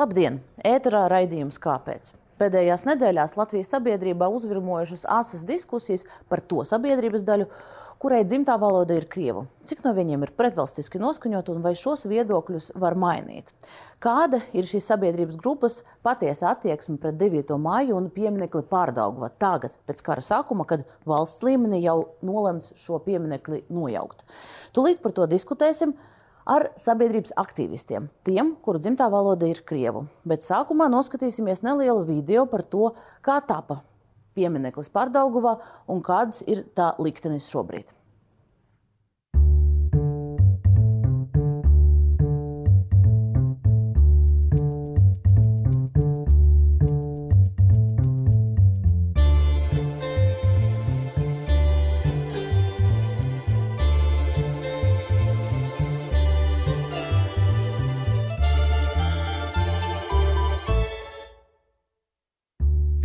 Labdien! Ēterā raidījums Kāpēc? Pēdējās nedēļās Latvijas sabiedrībā uzvirmojušas asas diskusijas par to sabiedrības daļu, kurai dzimtā valoda ir krievu. Cik no viņiem ir pretvalstiski noskaņot un vai šos viedokļus var mainīt? Kāda ir šīs sabiedrības grupas patiesa attieksme pret 9. māju un pieminekli pārdaugva tagad, pēc kara sākuma, kad valsts līmenī jau nolemts šo pieminekli nojaukt? Tūlīt par to diskutēsim ar sabiedrības aktīvistiem, tiem, kuru dzimtā valoda ir krievu. Bet sākumā noskatīsimies nelielu video par to, kā tapa piemineklis Pārdauguvā un kāds ir tā liktenis šobrīd.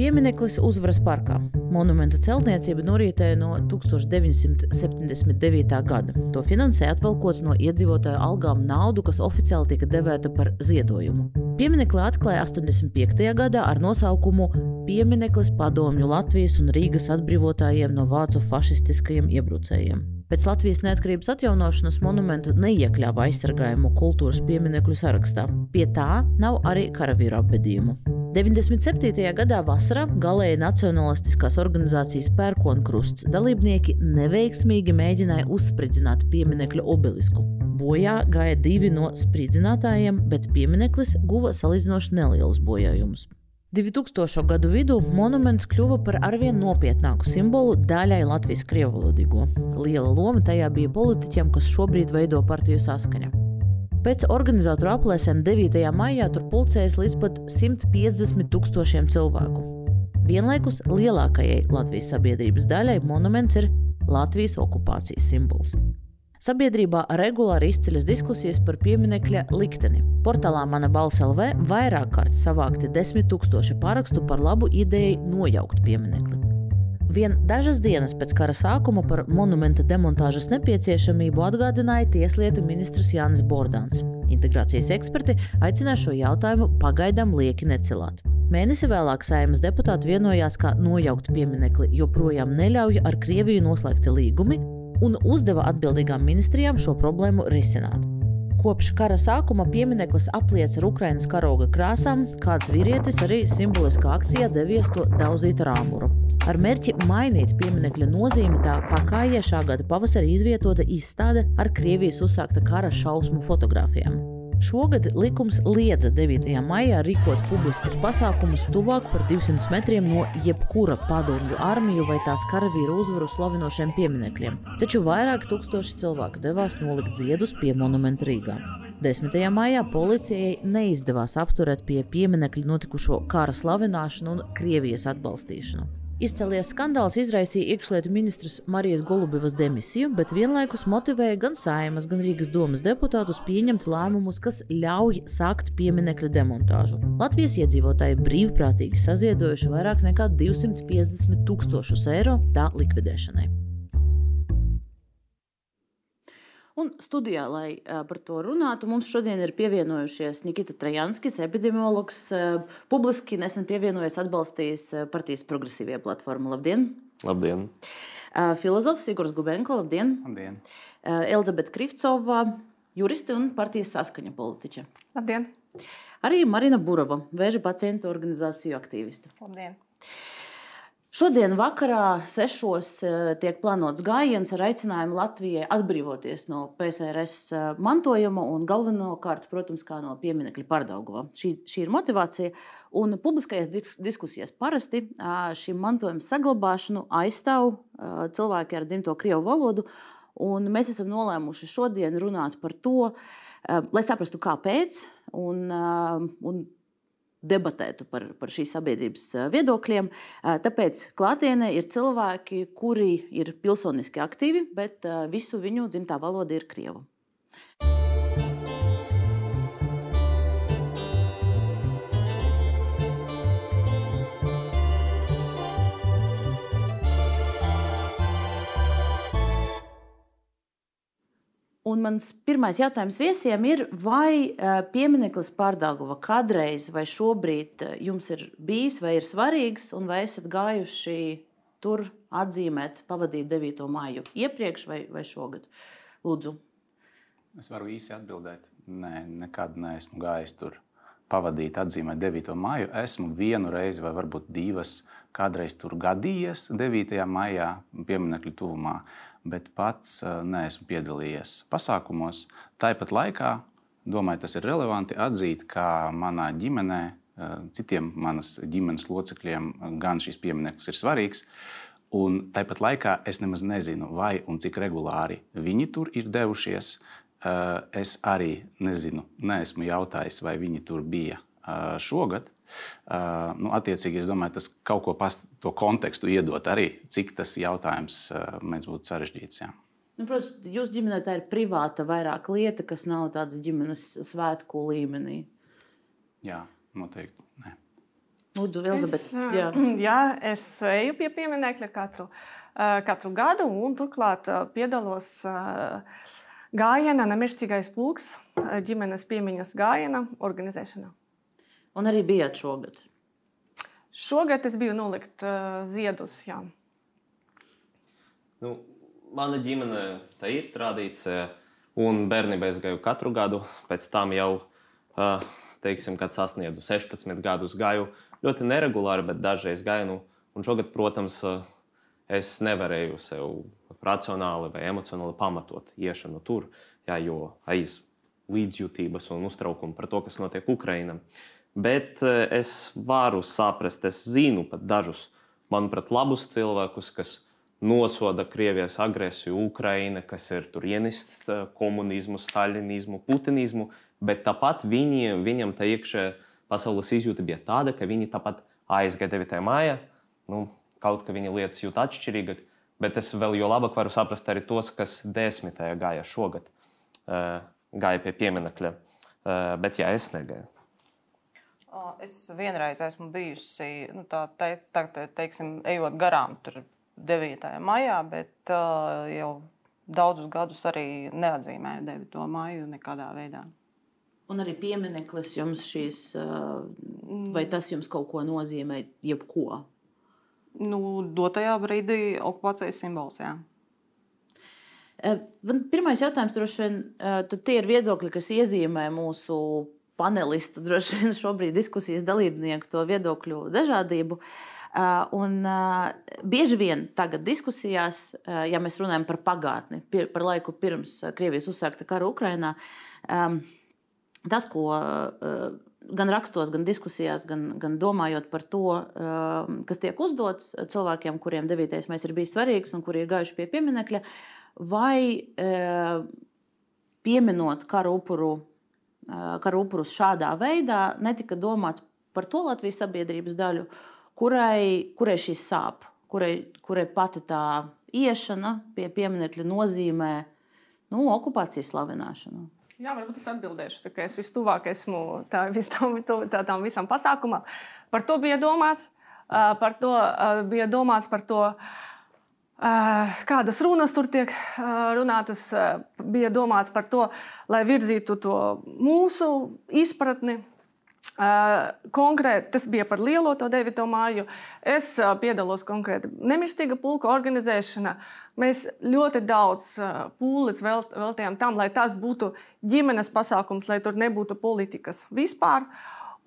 Piemineklis uzvaras parkā. Monumenta celtniecība norietēja no 1979. gada. To finansēja atvalkot no iedzīvotāju algām naudu, kas oficiāli tika devēta par ziedojumu. Pieminekli atklāja 85. gadā ar nosaukumu Piemineklis padomju Latvijas un Rīgas atbrīvotājiem no vācu fašistiskajiem iebrucējiem. Pēc Latvijas neatkarības atjaunošanas monumentu neiekļāva aizsargājumu kultūras pieminekļu sarakstā. Pie tā nav arī karavīru apbedījumu. 97. gadā vasarā galēji nacionālistiskās organizācijas Pērkonkrusts dalībnieki neveiksmīgi mēģināja uzspridzināt pieminiekļu obelisku. Bojā gāja divi no spridzinātājiem, bet piemineklis guva salīdzinoši nelielus bojājumus. 2000. gadu vidū monuments kļuva par arvien nopietnāku simbolu daļai Latvijas krievalodīgo. Liela loma tajā bija politiķiem, kas šobrīd veido partiju saskaņu. Pēc organizatoru aplēsēm 9. maijā tur pulcējas līdz pat 150 tūkstošiem cilvēku. Vienlaikus lielākajai Latvijas sabiedrības daļai monuments ir Latvijas okupācijas simbols. Sabiedrībā regulāri izceļas diskusijas par pieminiekļa likteni. Portālā Mana balss LV vairāk kārt savākti desmit tūkstoši parakstu par labu ideju nojaukt pieminekli. Vien dažas dienas pēc kara sākuma par monumenta demontāžas nepieciešamību atgādināja Tieslietu ministrs Jānis Bordāns. Integrācijas eksperti aicināja šo jautājumu pagaidām lieki necelāt. Mēnesi vēlāk saimnes deputāti vienojās, ka nojaukt pieminekli joprojām neļauj ar Krieviju noslēgti līgumi un uzdeva atbildīgām ministrijām šo problēmu risināt. Kopš kara sākuma piemineklis apliec ar Ukraiņas karoga krāsām, kāds vīrietis arī simboliskā akcijā devies to daudzīt rāmuru. Ar mērķi mainīt pieminiekļa nozīmi tā pakājie šā gada pavasarī izvietota izstāde ar Krievijas uzsākta kara šausmu fotografijām. Šogad likums liedza 9. maijā rīkot publiskus pasākumus tuvāk par 200 metriem no jebkura padomju armiju vai tās karavīru uzvaru slavinošiem pieminekļiem. Taču vairāk tūkstoši cilvēku devās nolikt ziedus pie monumenta Rīgā. 10. maijā policijai neizdevās apturēt pie pieminiekļa notikušo kara slavināšanu un Krievijas atbalstīšanu. Izcēlies skandāls izraisīja iekšlietu ministrs Marijas Golubevas demisiju, bet vienlaikus motivēja gan saimas, gan Rīgas domas deputātus pieņemt lēmumus, kas ļauj sākt pieminekļa demontāžu. Latvijas iedzīvotāji brīvprātīgi saziedojuši vairāk nekā 250 tūkstošus eiro tā likvidēšanai. Un studijā, lai par to runātu, mums šodien ir pievienojušies Nikita Trajanskis, epidemiologs, publiski nesen pievienojies atbalstījis partijas progresīvie platformu. Labdien! Labdien! Filozofs Igors Gubenko, labdien! labdien. Elizabete Krivcova, juriste un partijas saskaņa politiķe. Labdien! Arī Marina Burova, vēža pacientu organizāciju aktīviste. Labdien! Šodien vakarā sešos eh, tiek plānots gājiens ar aicinājumu Latvijai atbrīvoties no PSRS eh, mantojuma un galvenokārt, protams, kā no pieminiekļa Pārdaugavā. Šī, šī ir motivācija. Un publiskajās diskusijās parasti šim mantojuma saglabāšanu aizstāv cilvēki ar dzimto krievu valodu. Un mēs esam nolēmuši šodien runāt par to, lai saprastu, kāpēc. Un, un debatētu par, par šīs sabiedrības viedokļiem. Tāpēc klātienē ir cilvēki, kuri ir pilsoniski aktīvi, bet visu viņu dzimtā valoda ir krievu. Un mans pirmais jautājums viesiem ir, vai piemineklis Pārdāgova kādreiz vai šobrīd jums ir bijis vai ir svarīgs, un vai esat gājuši tur atzīmēt, pavadīt 9. māju iepriekš vai, vai šogad? Lūdzu. Es varu īsi atbildēt. Nē, nekad neesmu gājis tur pavadīt, atzīmēt 9. māju. Esmu vienu reizi, vai varbūt divas, kādreiz tur gadījies 9. maijā, pieminiektu tuvumā, bet pats neesmu piedalījies pasākumos. Tāpat laikā, domāju, tas ir relevanti atzīt, ka manā ģimenē, citiem manas ģimenes locekļiem, gan šis piemineklis ir svarīgs. Un tāpat laikā es nemaz nezinu, vai un cik regulāri viņi tur ir devušies. Es arī nezinu, neesmu jautājis, vai viņi tur bija šogad. Eh, nu, attiecīgi, es domāju, tas kaut ko past, to kontekstu iedot arī, cik tas jautājums mēdz būt sarežģīts. Jā. Nu, protams, jūsu ģimenē tā ir privāta vairāk lieta, kas nav tādas ģimenes svētku līmenī. Jā, noteikti. Nē. Lūdzu, Elizabete. Es, jā. jā, es eju pie pieminiekļa katru, katru gadu un turklāt piedalos. Uh, gājiena, nemirstīgais pulks, eh, ģimenes piemiņas gājiena organizēšanā. Un arī bijāt šogad? Šogad es biju nolikt uh, ziedus. Jā. Nu, mana ģimene tā ir tradīcija, un bērnībā es gāju katru gadu. Pēc tam jau, uh, teiksim, kad sasniedzu 16 gadus, gāju ļoti neregulāri, bet dažreiz gāju. Nu, un šogad, protams, uh, es nevarēju sev racionāli vai emocionāli pamatot iešanu tur, jā, jo aiz līdzjūtības un uztraukuma par to, kas notiek Ukrajinā. Bet eh, es varu saprast, es zinu pat dažus, manuprāt, labus cilvēkus, kas nosoda Krievijas agresiju Ukrajina, kas ir tur ienists eh, komunismu, staļinismu, putinismu, bet tāpat viņi, viņam tā iekšē pasaules izjūta bija tāda, ka viņi tāpat aizgāja 9. maijā. Nu, kaut kā viņa lietas jūt atšķirīgāk. Bet es vēl jo labāk varu saprast arī tos, kas desmitajā gāja šogad, uh, gāja pie pieminiekļa. Bet jā, es negāju. Es vienreiz esmu bijusi, nu, tā te, tā, te, teiksim, ejot garām 9. maijā, bet uh, jau daudzus gadus arī neatzīmēju 9. maiju nekādā veidā. Un arī piemineklis jums šīs, vai tas jums kaut ko nozīmē, jebko? nu, dotajā brīdī okupācijas simbols. Jā. Pirmais jautājums droši vien, tad tie ir viedokļi, kas iezīmē mūsu panelistu, droši vien šobrīd diskusijas dalībnieku to viedokļu dažādību. Un bieži vien tagad diskusijās, ja mēs runājam par pagātni, par laiku pirms Krievijas uzsākta kara Ukrainā, tas, ko gan rakstos, gan diskusijās, gan, gan domājot par to, kas tiek uzdots cilvēkiem, kuriem 9. maija ir bijis svarīgs un kuri ir gājuši pie pieminiekļa, vai pieminot karu, upuru, karu upurus šādā veidā, netika domāts par to Latvijas sabiedrības daļu, kurai, kurai šī sāp, kurai, kurai pati tā iešana pie pieminiekļa nozīmē nu, okupācijas slavināšanu. Jā, varbūt es atbildēšu, ka es vistuvāk esmu tā, vis tam, tā, tām visam pasākumam. Par to bija domāts, par to bija domāts par to. Kādas runas tur tiek runātas, bija domāts par to, lai virzītu to mūsu izpratni Konkrēti, tas bija par lielo to 9. māju. Es piedalos konkrēti nemirstīga pulka organizēšanā. Mēs ļoti daudz pūles veltījām tam, lai tas būtu ģimenes pasākums, lai tur nebūtu politikas vispār.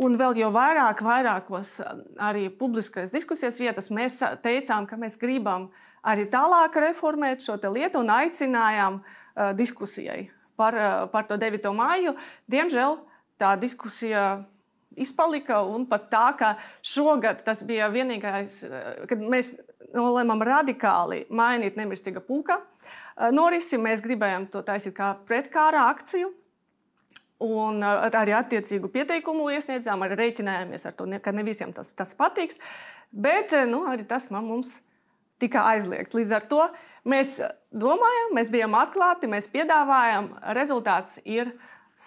Un vēl jau vairāk, vairākos arī publiskajās diskusijas vietas mēs teicām, ka mēs gribam arī tālāk reformēt šo lietu un aicinājām uh, diskusijai par, uh, par to 9. māju. Diemžēl tā diskusija izpalika. Un pat tā, ka šogad tas bija vienīgais, kad mēs nolēmām radikāli mainīt nemirstīga pulka norisi. Mēs gribējām to taisīt kā pretkāra akciju. Un arī attiecīgu pieteikumu iesniedzām, arī rēķinājāmies ar to, ka ne visiem tas, tas patiks. Bet nu, arī tas man mums tika aizliegts. Līdz ar to mēs domājam, mēs bijām atklāti, mēs piedāvājam, rezultāts ir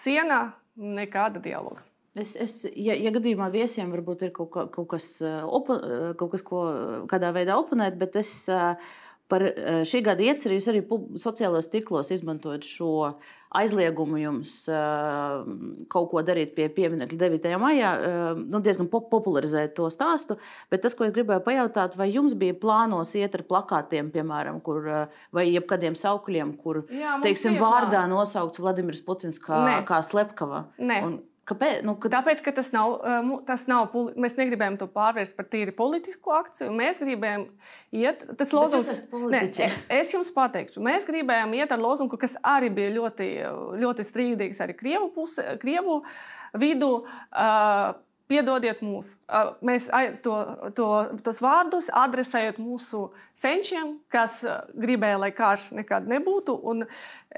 siena, nekāda dialoga. Es, es, ja, ja gadījumā viesiem varbūt ir kaut, kaut, kas, eh, opo, eh, kaut kas, ko kādā veidā oponēt, bet es eh, par šī gada iecerījos arī sociālajos tīklos izmantojot šo aizliegumu jums uh, kaut ko darīt pie pieminiekta 9. maijā, uh, nu, diezgan pop popularizēt to stāstu. Bet tas, ko es gribēju pajautāt, vai jums bija plānos iet ar plakātiem, piemēram, kur, uh, vai jebkādiem saukļiem, kur Jā, teiksim, vārdā nosaukts Vladimirs Putins kā, Nē. kā Slepkava? Nē. Un, Kāpēc? Nu. Tāpēc, ka tas nav, tas nav, mēs negribējām to pārvērst par tīri politisku akciju. Mēs gribējām iet, tas lozungs, ne, es jums pateikšu, mēs gribējām iet ar lozungu, kas arī bija ļoti, ļoti strīdīgs arī Krievu, puse, Krievu vidu. Uh, Piedodiet mūs. Mēs to, to, tos vārdus adresējam mūsu senčiem, kas gribēja, lai karš nekad nebūtu.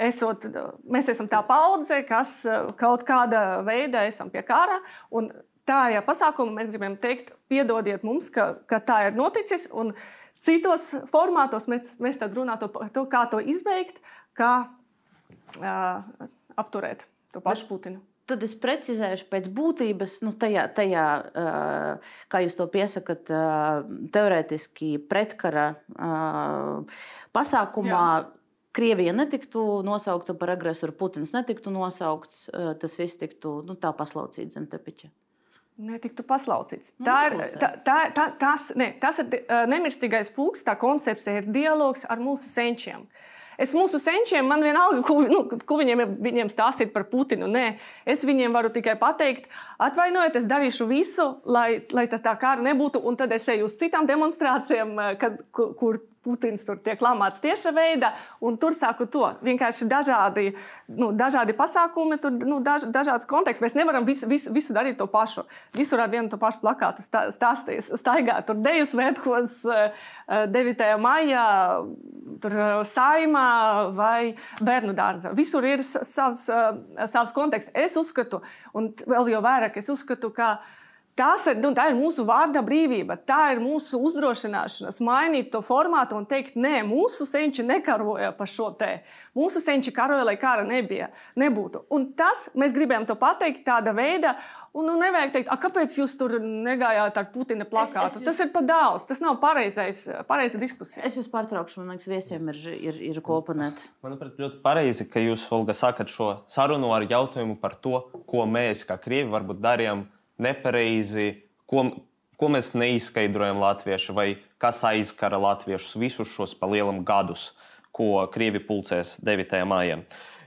Esot, mēs esam tā paudze, kas kaut kādā veidā esam pie kara. Tajā pasākumā mēs gribam teikt, piedodiet mums, ka, ka tā ir noticis. Citos formātos mēs, mēs tad runātu par to, kā to izbeigt, kā uh, apturēt to pašu Putinu tad es precizēšu pēc būtības, nu, tajā, tajā kā jūs to piesakāt, teorētiski pretkara pasākumā. Jā. Krievija netiktu nosaukta par agresoru, Putins netiktu nosaukts, tas viss tiktu nu, tā paslaucīts zem tepiņa. Netiktu paslaucīts. Nu, tā ir, tā, tā, tā, tas, ne, tas ir nemirstīgais pulks, tā koncepcija ir dialogs ar mūsu senčiem. Uh, Es mūsu senčiem, man vienalga, ko, nu, ko viņiem, viņiem stāstīt par Putinu. Nē, es viņiem varu tikai pateikt, atvainojiet, es darīšu visu, lai, lai tā kara nebūtu. Un tad es eju uz citām demonstrācijām, kad, kur Putins tur tiek lamāts tieša veidā, un tur sāku to. Vienkārši dažādi, nu, dažādi pasākumi, tur nu, daž, dažāds konteksts. Mēs nevaram visu, visu, visu darīt to pašu. Visur ar vienu to pašu plakātu stāstīt, staigāt. Tur deju svētkos 9. maijā, tur saimā vai bērnu dārzā. Visur ir savs, savs konteksts. Es uzskatu, un vēl jau vairāk es uzskatu, ka Tas ir, nu, tā ir mūsu vārda brīvība, tā ir mūsu uzdrošināšanās mainīt to formātu un teikt, nē, mūsu senči nekaroja par šo te. Mūsu senči karoja, lai kara nebija, nebūtu. Un tas mēs gribējām to pateikt tādā veidā. Un nu, nevajag teikt, kāpēc jūs tur negājāt ar Putina plakātu. Es, es jūs... Tas ir par daudz. Tas nav pareizais, pareiza diskusija. Es jūs pārtraukšu. Man liekas, viesiem ir, ir, ir kopanēt. Manuprāt, ļoti pareizi, ka jūs, Olga, sakat šo sarunu ar jautājumu par to, ko mēs, kā Krievi, varbūt darījām nepareizi, ko, ko mēs neizskaidrojam latvieši, vai kas aizkara latviešus visus šos pa lielam gadus, ko Krievi pulcēs 9. maijā.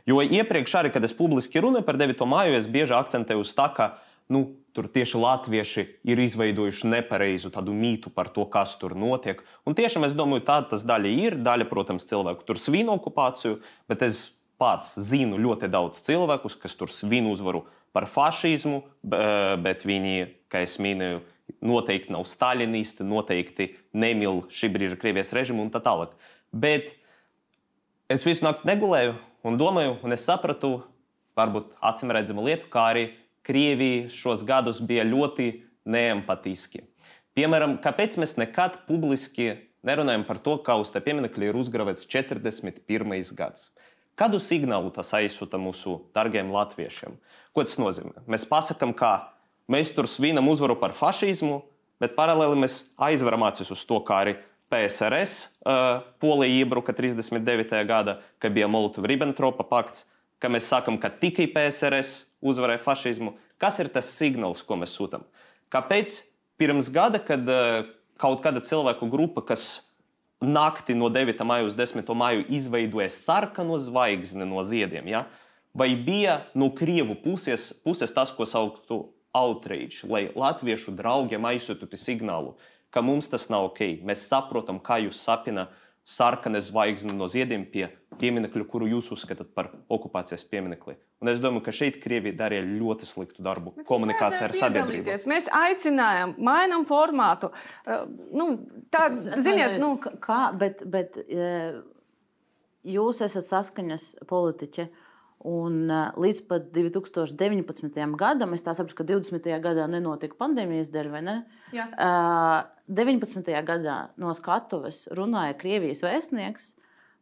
Jo iepriekš, arī, kad es publiski runāju par 9. māju, es bieži akcentēju uz to, ka nu, tur tieši latvieši ir izveidojuši nepareizu tādu mītu par to, kas tur notiek. Un tiešām es domāju, tāda tas daļa ir. Daļa, protams, cilvēku tur svin okupāciju, bet es pats zinu ļoti daudz cilvēkus, kas tur svin uzvaru par fašismu, bet viņi, kā jau minēju, noteikti nav staļinisti, noteikti nemīl šī brīža Krievijas režimu un tā tālāk. Bet es visu nakti negulēju un domāju, un es sapratu, varbūt acīm redzamu lietu, kā arī Krievija šos gadus bija ļoti neempatiski. Piemēram, kāpēc mēs nekad publiski nerunājam par to, kā uz tā pieminiekļa ir uzgravēts 41. gads? Kādu signālu tas aizsūta mūsu dārgiem latviešiem? Ko tas nozīmē? Mēs pasakām, ka mēs tur svinam uzvaru par fašismu, bet paralēli mēs aizveram acis uz to, kā arī PSRS uh, Polija iebruka 39. gadā, kad bija Molotov-Ribbentropa pakts, ka mēs sakām, ka tikai PSRS uzvarēja fašismu. Kas ir tas signāls, ko mēs sūtām? Kāpēc pirms gada, kad uh, kaut kāda cilvēku grupa, kas nakti no 9. maija uz 10. maiju izveidoja sarkanu zvaigzni no ziediem. Ja? Vai bija no Krievu puses, puses tas, ko sauktu outrage, lai latviešu draugiem aizsūtītu signālu, ka mums tas nav ok. Mēs saprotam, kā jūs sapina sarkana zvaigzne no ziediem pie pieminiekļa, kuru jūs uzskatāt par okupācijas pieminekli. Un es domāju, ka šeit Krievija darīja ļoti sliktu darbu Bet komunikācijā ar sabiedrību. Mēs aicinājām, mainām formātu. Uh, nu, tā, ziniet, nu... kā, bet, bet uh, jūs esat saskaņas politiķi. Un, līdz pat 2019. gadam, es saprotu, ka 20. gadā nenotika pandēmijas dēļ, vai ne? Jā. Uh, 19. gadā no skatuves runāja Krievijas vēstnieks.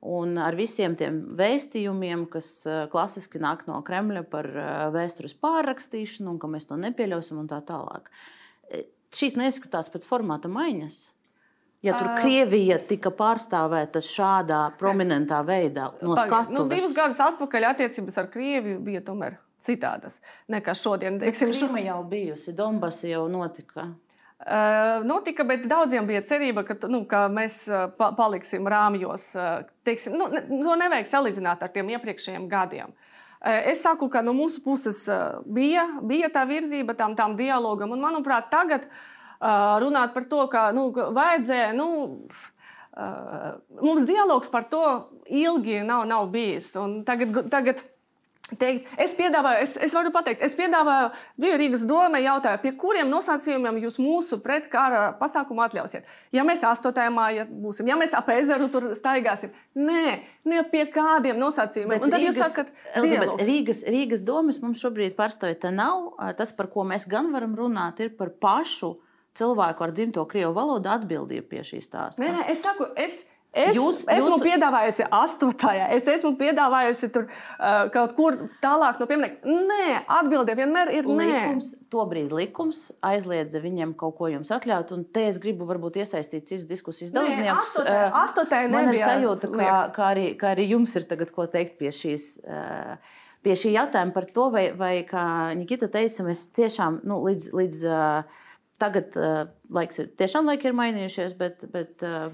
Un ar visiem tiem vēstījumiem, kas klasiski nāk no Kremļa par vēstures pārrakstīšanu, un ka mēs to nepieļausim, un tā tālāk. Šīs neizskatās pēc formāta maiņas. Ja tur Krievija tika pārstāvēta šādā prominentā veidā, no skatuves. Nu, divus gadus atpakaļ attiecības ar Krieviju bija tomēr citādas nekā šodien. Teiksim, Krīma jau bijusi, Donbasa jau notika. Uh, notika, bet daudziem bija cerība, ka, nu, ka mēs pa paliksim rāmjos. Teiksim, nu, to nevajag salīdzināt ar tiem iepriekšējiem gadiem. Uh, es saku, ka no mūsu puses bija, bija tā virzība tam, tam dialogam, un manuprāt, tagad uh, runāt par to, ka nu, vajadzēja. Nu, Mums dialogs par to ilgi nav, nav bijis. Un tagad, tagad Teikt, es piedāvāju, es, es varu pateikt, es piedāvāju, bija Rīgas doma, jautāja, pie kuriem nosacījumiem jūs mūsu pretkara pasākumu atļausiet. Ja mēs 8. māja būsim, ja mēs ap ezeru tur staigāsim, nē, ne pie kādiem nosacījumiem. Bet Un tad Rīgas, jūs sakat, Elizabet, Rīgas, Rīgas domas mums šobrīd pārstāvja te nav. Tas, par ko mēs gan varam runāt, ir par pašu cilvēku ar dzimto krievu valodu atbildību pie šīs stāsta. Nē, nē, es saku, es Es jūs, esmu jūs... piedāvājusi astotajā, es esmu piedāvājusi tur uh, kaut kur tālāk no pieminiekta. Nē, atbildē vienmēr ir likums, nē. Tobrīd likums aizliedza viņam kaut ko jums atļaut, un te es gribu varbūt iesaistīt citus diskusijas dalībniekus. Astotajā man ir sajūta, kā, kā, arī, kā arī jums ir tagad ko teikt pie šīs. Uh, Pie šī jautājuma par to, vai, vai kā Nikita teica, mēs tiešām nu, līdz, līdz uh, tagad uh, laiks ir tiešām laiki ir mainījušies, bet, bet uh,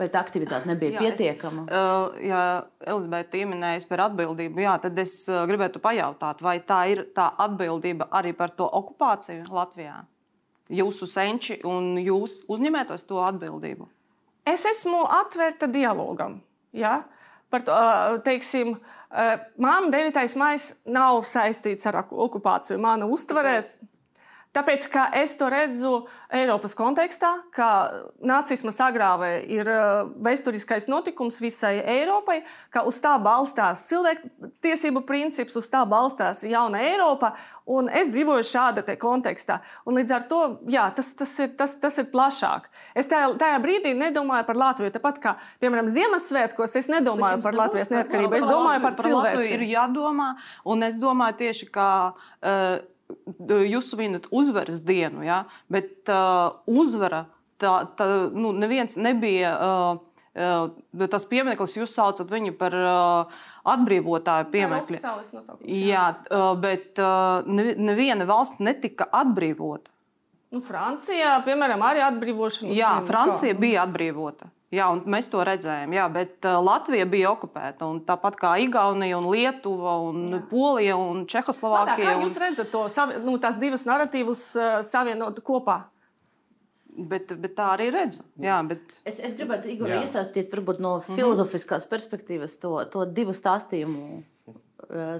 Vai tā aktivitāte nebija jā, pietiekama? Es, uh, ja Elizabete pieminēja par atbildību, jā, tad es uh, gribētu pajautāt, vai tā ir tā atbildība arī par to okupāciju Latvijā? Jūsu senči un jūs uzņemētos to atbildību? Es esmu atvērta dialogam. Ja? Par to, uh, teiksim, man 9. maija nav saistīts ar okupāciju. Mana uztverē. Tāpēc, kā es to redzu Eiropas kontekstā, ka nacisma sagrāve ir uh, vēsturiskais notikums visai Eiropai, ka uz tā balstās cilvēktiesību princips, uz tā balstās jauna Eiropa, un es dzīvoju šāda kontekstā. Un līdz ar to jā, tas, tas, ir, tas, tas ir plašāk. Es tajā, tajā brīdī nedomāju par Latviju. Tāpat kā, piemēram, Ziemassvētkos, es nedomāju par Latvijas neatkarību. Es domāju par, par cilvēku. Ir jādomā, un es domāju tieši, ka. Uh, jūs svinat uzvaras dienu, ja? bet uh, uzvara tā, tā nu, neviens nebija. Uh, tas piemineklis jūs saucat viņu par uh, atbrīvotāju pieminekli. Jā, uh, bet uh, neviena valsts netika atbrīvota. Nu, Francijā, piemēram, arī atbrīvošana. Jā, Francija bija atbrīvota. Jā, mēs to redzējām, jā, bet uh, Latvija bija okupēta. Tāpat kā Igaunija, un Lietuva, un jā. Polija un Čehoslovākija. Kā jūs redzat to, nu, tās divas narratīvas uh, savienot kopā? Bet, bet tā arī redzu. Jā, bet... es, es gribētu Igor, iesaistīt no mm -hmm. filozofiskās perspektīvas to, to divu stāstījumu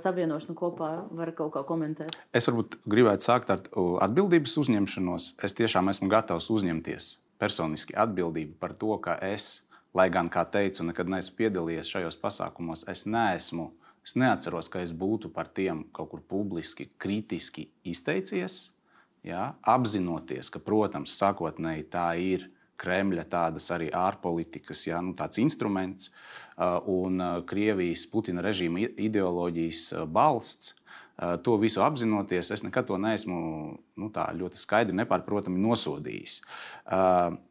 savienošanu kopā. Var kaut kā komentēt. Es varbūt gribētu sākt ar atbildības uzņemšanos. Es tiešām esmu gatavs uzņemties personiski atbildību par to, ka es, lai gan, kā teicu, nekad neesmu piedalījies šajos pasākumos, es neesmu. Es neatceros, ka es būtu par tiem kaut kur publiski, kritiski izteicies. Ja, apzinoties, ka, protams, sākotnēji tā ir Kremļa tādas arī ārpolitikas ja, nu, instruments un Krievijas Putina režīma ideoloģijas balsts. To visu apzinoties, es nekad to neesmu nu, ļoti skaidri, nepārprotami nosodījis.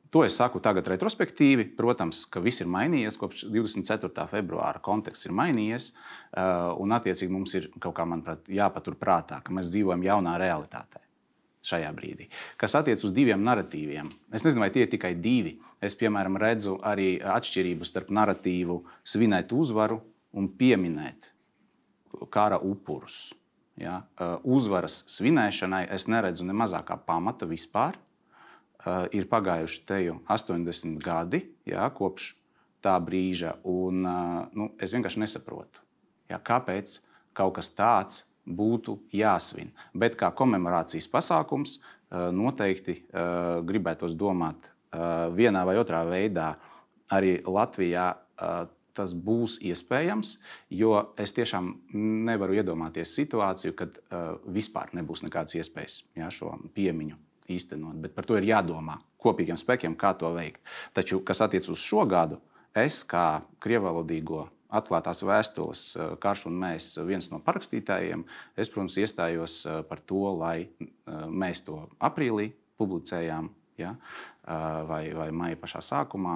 To es saku tagad, retrospektīvi. Protams, ka viss ir mainījies kopš 24. februāra. Konteksts ir mainījies, un attiecīgi mums ir kaut kā, manuprāt, jāpaturprātā, ka mēs dzīvojam jaunā realitātē šajā brīdī. Kas attiecas uz diviem narratīviem, es nezinu, vai tie ir tikai divi. Es, piemēram, redzu arī atšķirību starp narratīvu svinēt uzvaru un pieminēt kara upurus. Ja? Uzvaras svinēšanai es neredzu ne mazākā pamata vispār. Ir pagājuši te jau 80 gadi ja, kopš tā brīža, un nu, es vienkārši nesaprotu, ja, kāpēc kaut kas tāds būtu jāsvin. Bet kā komemorācijas pasākums eh, noteikti eh, gribētos domāt eh, vienā vai otrā veidā arī Latvijā. Tas būs iespējams, jo es tiešām nevaru iedomāties situāciju, kad uh, vispār nebūs nekādas iespējas ja, šo piemiņu īstenot. Bet par to ir jādomā kopīgiem spēkiem, kā to veikt. Taču, kas attiecas uz šo gadu, es kā krievalodīgo atklātās vēstules eh, karš un mēs, viens no parakstītājiem, es, protams, iestājos eh, par to, lai eh, mēs to aprīlī publicējām Ja? Vai, vai maija pašā sākumā,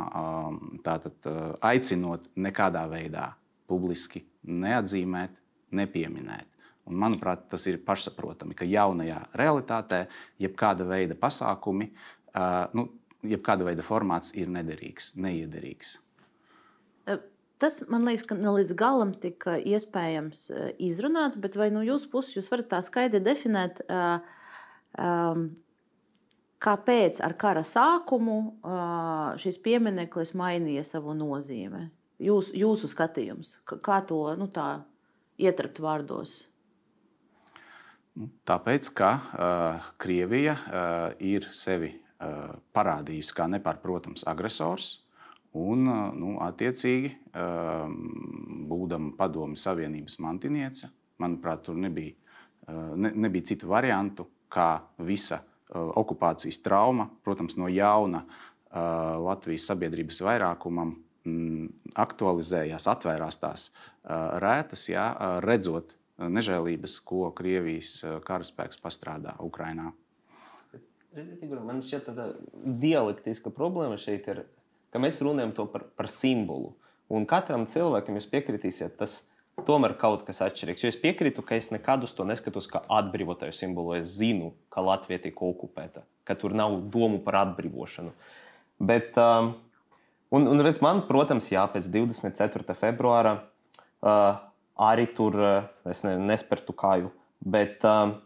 tātad aicinot nekādā veidā publiski neatzīmēt, nepieminēt. Un, manuprāt, tas ir pašsaprotami, ka jaunajā realitātē jebkāda veida pasākumi, nu, jebkāda veida formāts ir nederīgs, neiederīgs. Tas man liekas, ka ne līdz galam tika iespējams izrunāts, bet vai no jūsu puses jūs varat tā skaidri definēt, um, kāpēc ar kara sākumu šis piemineklis mainīja savu nozīmi? Jūs, jūsu skatījums, kā to nu, ietrapt vārdos? Nu, tāpēc, ka uh, Krievija uh, ir sevi uh, parādījusi kā nepārprotams agresors, un, nu, attiecīgi, būdama Padomju Savienības mantiniece, manuprāt, tur nebija, ne, nebija citu variantu, kā visa okupācijas trauma, protams, no jauna Latvijas sabiedrības vairākumam aktualizējās, atvērās tās rētas, jā, redzot nežēlības, ko Krievijas karaspēks pastrādā Ukrajinā. Man šķiet, ka dialektiska problēma šeit ir, ka mēs runājam par, par simbolu. Un katram cilvēkam jūs piekritīsiet, tas tomēr kaut kas atšķirīgs. Jo es piekrītu, ka es nekad uz to neskatos kā atbrīvotāju simbolu. Es zinu, ka Latvija tika okupēta, ka tur nav domu par atbrīvošanu. Bet, um, un, un redz, man, protams, jā, pēc 24. februāra uh, arī tur eh, es ne, nespertu kāju. Bet um,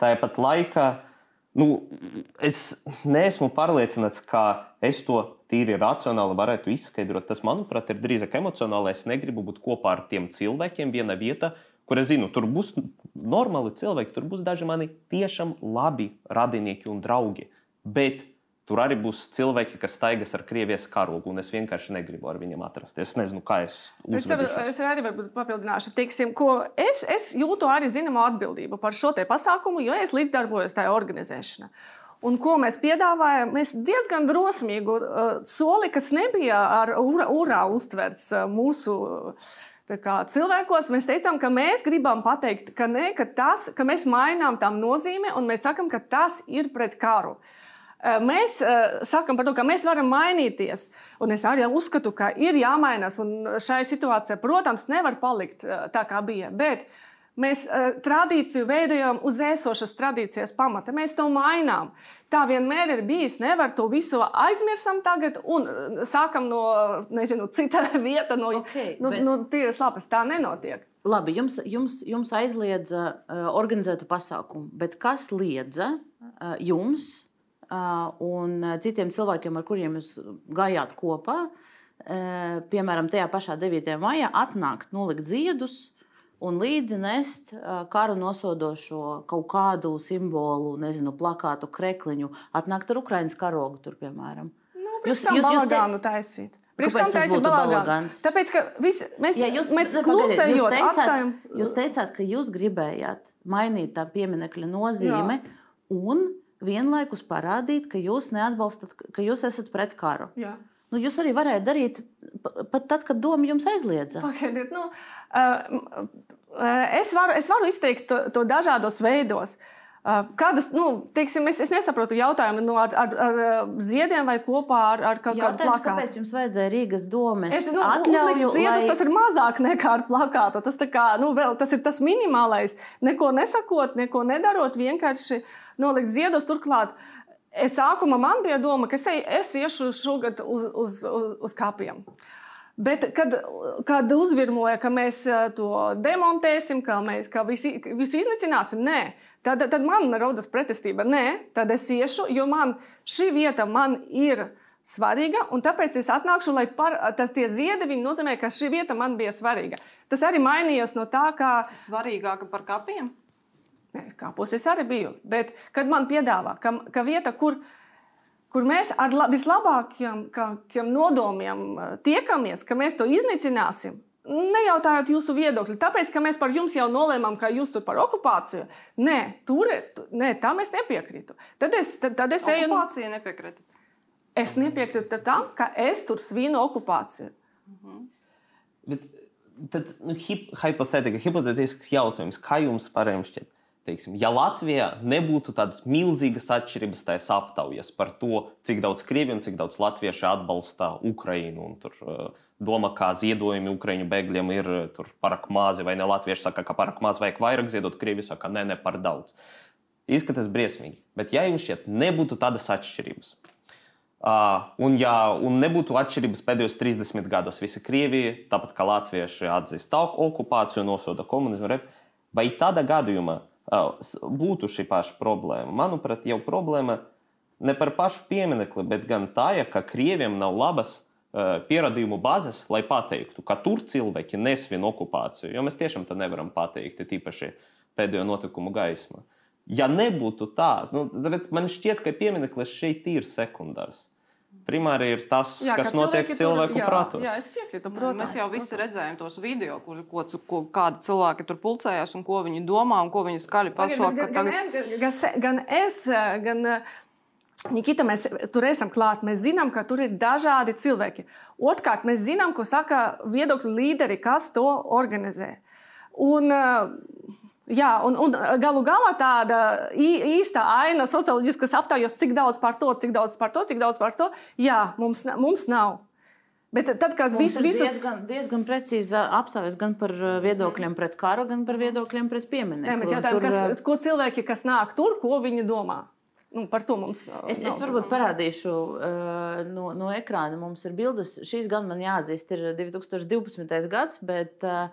tāpat laikā nu, es neesmu pārliecināts, ka es to tīri racionāli varētu izskaidrot. Tas, manuprāt, ir drīzāk emocionāli. Es negribu būt kopā ar tiem cilvēkiem vienā vietā, kur es zinu, tur būs normāli cilvēki, tur būs daži mani tiešām labi radinieki un draugi. Bet Tur arī būs cilvēki, kas staigas ar Krievijas karogu, un es vienkārši negribu ar viņiem atrasties. Es nezinu, kā es to saprotu. Es arī papildināšu, teiksim, ko es, es jūtu arī zināmu atbildību par šo pasākumu, jo es līdzdarbojos tajā organizēšanā. Un ko mēs piedāvājam? Mēs diezgan drosmīgu uh, soli, kas nebija ar urā, urā uztverts uh, mūsu. Kā, cilvēkos mēs teicām, ka mēs gribam pateikt, ka, ne, ka, tas, ka mēs mainām tam nozīmi un mēs sakām, ka tas ir pret karu. Uh, mēs uh, sakām par to, ka mēs varam mainīties. Un es arī uzskatu, ka ir jāmainās. Šai situācijai, protams, nevar palikt uh, tā, kā bija. Bet mēs tradīciju veidojam uz esošas tradīcijas pamata. Mēs to mainām. Tā vienmēr ir bijis. Nevar to visu aizmirstam tagad un sākam no nezinu, cita vieta, no, okay, no, bet... no tīras lapas. Tā nenotiek. Labi, jums, jums, jums aizliedza uh, organizētu pasākumu, bet kas liedza uh, jums? Un citiem cilvēkiem, ar kuriem jūs gājāt kopā, piemēram, tajā pašā 9. maijā, atnākt, nolikt ziedus un līdzi nest karu nosodošo kaut kādu simbolu, nezinu, plakātu, krekliņu, atnākt ar Ukraiņas karogu tur, piemēram. Nu, jūs jūs jūs te... taisīt. Kāpēc tas būtu balagans? Tāpēc, ka visi, mēs, ja jūs, mēs klusējot, jūs teicāt, atstājam... jūs teicāt, ka jūs gribējāt mainīt tā pieminekļa nozīme Jā. un vienlaikus parādīt, ka jūs neatbalstat, ka jūs esat pret karu. Jā. Nu, jūs arī varētu darīt pat tad, kad doma jums aizliedza. Pagaidiet, nu, es, varu, es varu izteikt to, to dažādos veidos. Kādas, nu, teiksim, es, es nesaprotu jautājumu nu, ar, ar, ar ziediem vai kopā ar, ar kaut kādu plakātu. Kāpēc jums vajadzēja Rīgas domas? Es nu, atļauju, ziedus, lai... Tas ir mazāk nekā ar plakātu. Tas, kā, nu, vēl, tas ir tas minimālais. Neko nesakot, neko nedarot, vienkārši uh, nolikt ziedus. Turklāt, es sākumā man bija doma, ka es, es iešu šogad uz, uz, uz, uz kapiem. Bet, kad, kad uzvirmoja, ka mēs eh, to demontēsim, ka mēs ka visu, visu iznīcināsim, nē, tad, tad man rodas pretestība. Nē, tad es iešu, jo man šī vieta man ir svarīga, un tāpēc es atnākšu, lai par, tas tie ziedi nozīmē, ka šī vieta man bija svarīga. Tas arī mainījās no tā, ka. Svarīgāka par kapiem? Kāpos es arī biju. Bet, kad man piedāvā, ka, ka vieta, kur, kur mēs ar la, vislabākajiem nodomiem eh, tiekamies, ka mēs to iznīcināsim, nejautājot jūsu viedokli, tāpēc, ka mēs par jums jau nolēmām, ka jūs tur par okupāciju. Nē, tur, nē tam es nepiekrītu. Tad es, tad, tad es eju. Okupācija nepiekrītu. Es nepiekrītu tam, ka es tur svinu okupāciju. Mhm. Bet, tad, nu, hip, hipotētiski, hipotētisks jautājums, kā jums parējiem šķiet? Teiksim, ja Latvijā nebūtu tādas milzīgas atšķirības tajās aptaujas par to, cik daudz krievi un cik daudz latvieši atbalsta Ukrajinu un tur uh, domā, kā ziedojumi Ukraiņu bēgļiem ir uh, pārāk mazi, vai ne latvieši saka, ka pārāk maz vajag vairāk ziedot, krievi saka, nē, ne par daudz. Izskatās briesmīgi. Bet ja jums šķiet, nebūtu tādas atšķirības, Uh, un, ja un nebūtu atšķirības pēdējos 30 gados, visa Krievija, tāpat kā Latvieši atzīst okupāciju, nosoda komunismu, vai tādā gadījumā būtu šī paša problēma. Manuprāt, jau problēma ne par pašu pieminekli, bet gan tā, ka krieviem nav labas pierādījumu bāzes, lai pateiktu, ka tur cilvēki nesvin okupāciju. Jo mēs tiešām tā nevaram pateikt, tīpaši pēdējo notikumu gaismā. Ja nebūtu tā, nu, man šķiet, ka piemineklis šeit ir sekundārs. Primāri ir tas, jā, kas notiek cilvēku tur, jā, prātos. Jā, es piekrītu. Protams, mēs jau visi redzējām tos video, kur, ko, ko, kādi cilvēki tur pulcējās un ko viņi domā un ko viņi skaļi pasaka. Gan, gan, gan, gan, gan es, gan Nikita, mēs tur esam klāt. Mēs zinām, ka tur ir dažādi cilvēki. Otrkārt, mēs zinām, ko saka viedokļu līderi, kas to organizē. Un, uh, Jā, un, un galu galā tāda īsta aina socioloģiskas aptaujas, cik daudz par to, cik daudz par to, cik daudz par to, jā, mums, mums nav. Bet tad, kad viss ir visus... diezgan, diezgan precīzi aptaujas gan par viedokļiem pret karu, gan par viedokļiem pret pieminiektu. Mēs jautājam, tur... kas, ko cilvēki, kas nāk tur, ko viņi domā. Nu, par to mums es, nav. es varbūt parādīšu uh, no, no ekrāna. Mums ir bildes. Šīs gan man jāatzīst, ir 2012. gads, bet uh,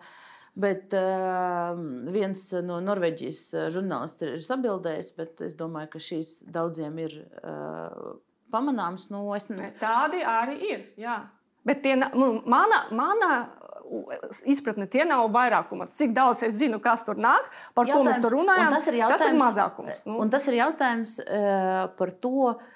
Bet uh, viens no Norvēģijas eh, žurnālistiem ir sabildējis, bet es domāju, ka šīs daudziem ir uh, pamanāmas. Nu, ne... Tādi arī ir. Jā. Bet tie, nu, mana, mana izpratne, tie nav vairākuma. Cik daudz es zinu, kas tur nāk, par jautājums, ko mēs tur runājam, tas ir, tas ir mazākums. Nu. Un tas ir jautājums uh, par to, uh,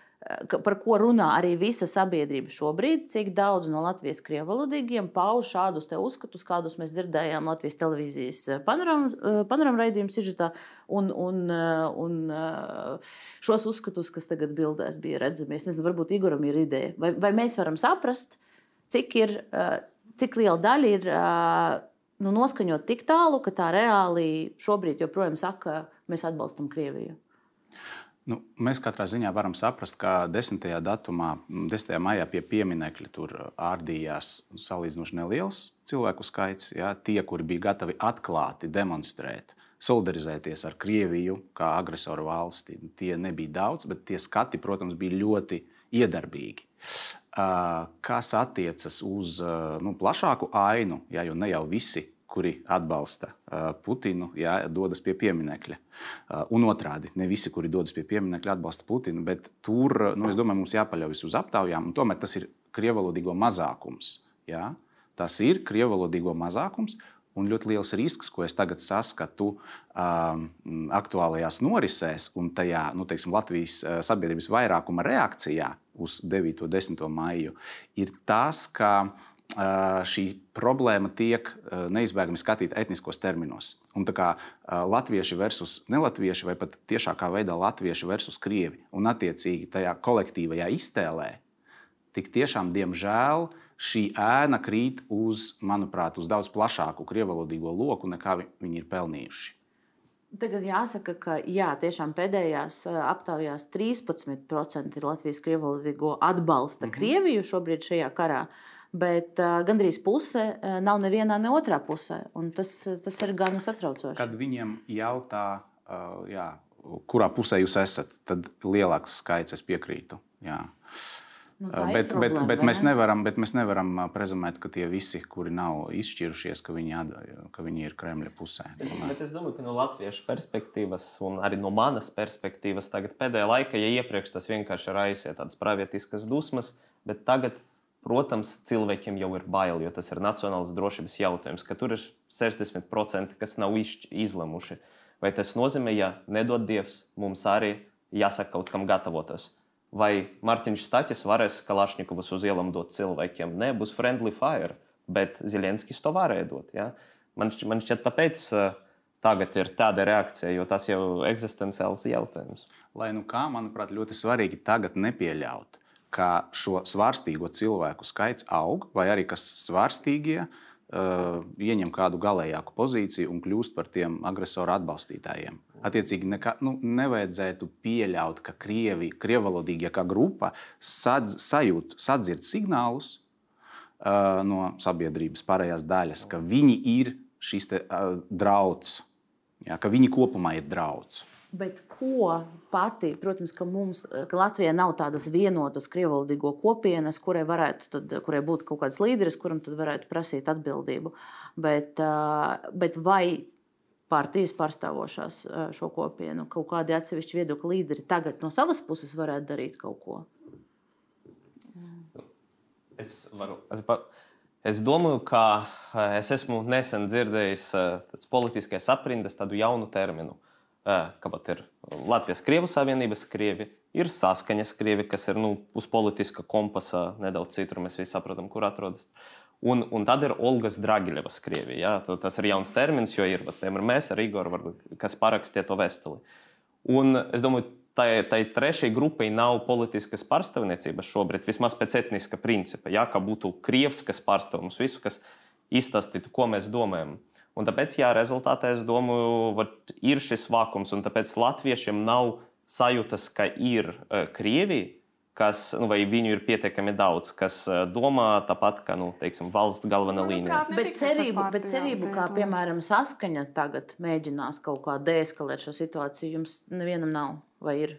par ko runā arī visa sabiedrība šobrīd, cik daudz no Latvijas krievalodīgiem pauž šādus uzskatus, kādus mēs dzirdējām Latvijas televīzijas eh, panorāma raidījuma sižetā, un, un, eh, un eh, šos uzskatus, kas tagad bildēs bija redzami. Es nezinu, varbūt Igoram ir ideja, vai, vai mēs varam saprast, cik, ir, cik liela daļa ir nu, noskaņot tik tālu, ka tā reāli šobrīd joprojām saka, mēs atbalstam Krieviju. Nu, mēs katrā ziņā varam saprast, ka 10. datumā, 10. maijā pie pieminiekļa tur ārdījās salīdzinoši neliels cilvēku skaits. Ja, tie, kuri bija gatavi atklāti demonstrēt, solidarizēties ar Krieviju kā agresoru valsti, tie nebija daudz, bet tie skati, protams, bija ļoti iedarbīgi. Kas attiecas uz nu, plašāku ainu, ja, jo ne jau visi kuri atbalsta Putinu, jā, dodas pie pieminiekļa. Un otrādi, ne visi, kuri dodas pie pieminiekļa, atbalsta Putinu, bet tur, nu, es domāju, mums jāpaļaujas uz aptaujām, un tomēr tas ir krievalodīgo mazākums. Jā. Tas ir krievalodīgo mazākums, Un ļoti liels risks, ko es tagad saskatu um, aktuālajās norisēs un tajā nu, teiksim, Latvijas sabiedrības vairākuma reakcijā uz 9. un 10. maiju, ir tas, ka uh, šī problēma tiek neizbēgami skatīta etniskos terminos. Un tā kā latvieši versus nelatvieši, vai pat tiešākā veidā latvieši versus krievi, un attiecīgi tajā kolektīvajā iztēlē, tik tiešām, diemžēl, šī ēna krīt uz, manuprāt, uz daudz plašāku krievalodīgo loku, nekā viņi ir pelnījuši. Tagad jāsaka, ka jā, tiešām pēdējās aptaujās 13% ir Latvijas krievalodīgo atbalsta mm -hmm. Krieviju šobrīd šajā karā. Uh, bet uh, gandrīz puse uh, nav nevienā, ne otrā pusē. Tas, tas ir gan satraucoši. Kad viņiem jautā, uh, jā, kurā pusē jūs esat, tad lielāks skaits es piekrītu. Jā. Nu, bet, problēma, bet, bet, mēs nevaram, bet mēs nevaram prezumēt, ka tie visi, kuri nav izšķirušies, ka viņi, ad, ka viņi ir Kremļa pusē. Bet, bet es domāju, ka no latviešu perspektīvas, un arī no manas perspektīvas, tagad pēdējā laikā, ja iepriekš tas vienkārši raisīja tādas pravietiskas dusmas, bet tagad Protams, cilvēkiem jau ir bail, jo tas ir nacionāls drošības jautājums, ka tur ir 60%, kas nav izlemuši. Vai tas nozīmē, ja nedod Dievs, mums arī jāsaka kaut kam gatavoties? Vai Mārtiņš Stāķis varēs Kalašņikovus uz ielām dot cilvēkiem? Nē, būs friendly fire, bet Zelenskis to varēja dot. Ja? Man, šķiet, man šķiet, tāpēc tagad ir tāda reakcija, jo tas jau ir eksistenciāls jautājums. Lai nu kā, manuprāt, ļoti svarīgi tagad nepieļaut ka šo svārstīgo cilvēku skaits aug, vai arī kas svārstīgie uh, ieņem kādu galējāku pozīciju un kļūst par tiem agresoru atbalstītājiem. Attiecīgi, nekā, nu, nevajadzētu pieļaut, ka krievi, krievalodīgie kā grupa sadz, sajūt, sadzird signālus uh, no sabiedrības pārējās daļas, ka viņi ir šis te, uh, drauds, ja, ka viņi kopumā ir drauds. Bet ko pati, protams, ka mums, ka Latvijā nav tādas vienotas krievalodīgo kopienas, kurai, varētu, tad, kurai būtu kaut kāds līderis, kuram tad varētu prasīt atbildību. Bet, bet vai partijas pārstāvošās šo kopienu, kaut kādi atsevišķi viedokļu līderi tagad no savas puses varētu darīt kaut ko? Es varu. Es domāju, ka es esmu nesen dzirdējis politiskās aprindas tādu jaunu terminu ka pat ir Latvijas Krievu Savienības krievi, ir saskaņas krievi, kas ir nu, uz politiska kompasa nedaudz citur, mēs visi saprotam, kur atrodas. Un, un tad ir Olgas Dragiļevas krievija. Ja? Tas ir jauns termins, jo ir piemēram mēs ar Igoru, kas parakstīja to vēstuli. Un es domāju, tai, tai trešajai grupai nav politiskas pārstāvniecības šobrīd, vismaz pēc etniska principa. Ja? Ka būtu krievs, kas pārstāv mums visu, kas izstāstītu, ko mēs domājam. Un tāpēc, jā, rezultātā es domāju, ka ir šis vakums, un tāpēc latviešiem nav sajūtas, ka ir uh, Krievija, kas, nu, vai viņu ir pietiekami daudz, kas uh, domā tāpat, kā nu, teiksim, valsts galvenā Nu, līnija. Bet cerību, bet cerību, kā piemēram saskaņa tagad mēģinās kaut kā deeskalēt šo situāciju, jums nevienam nav vai ir?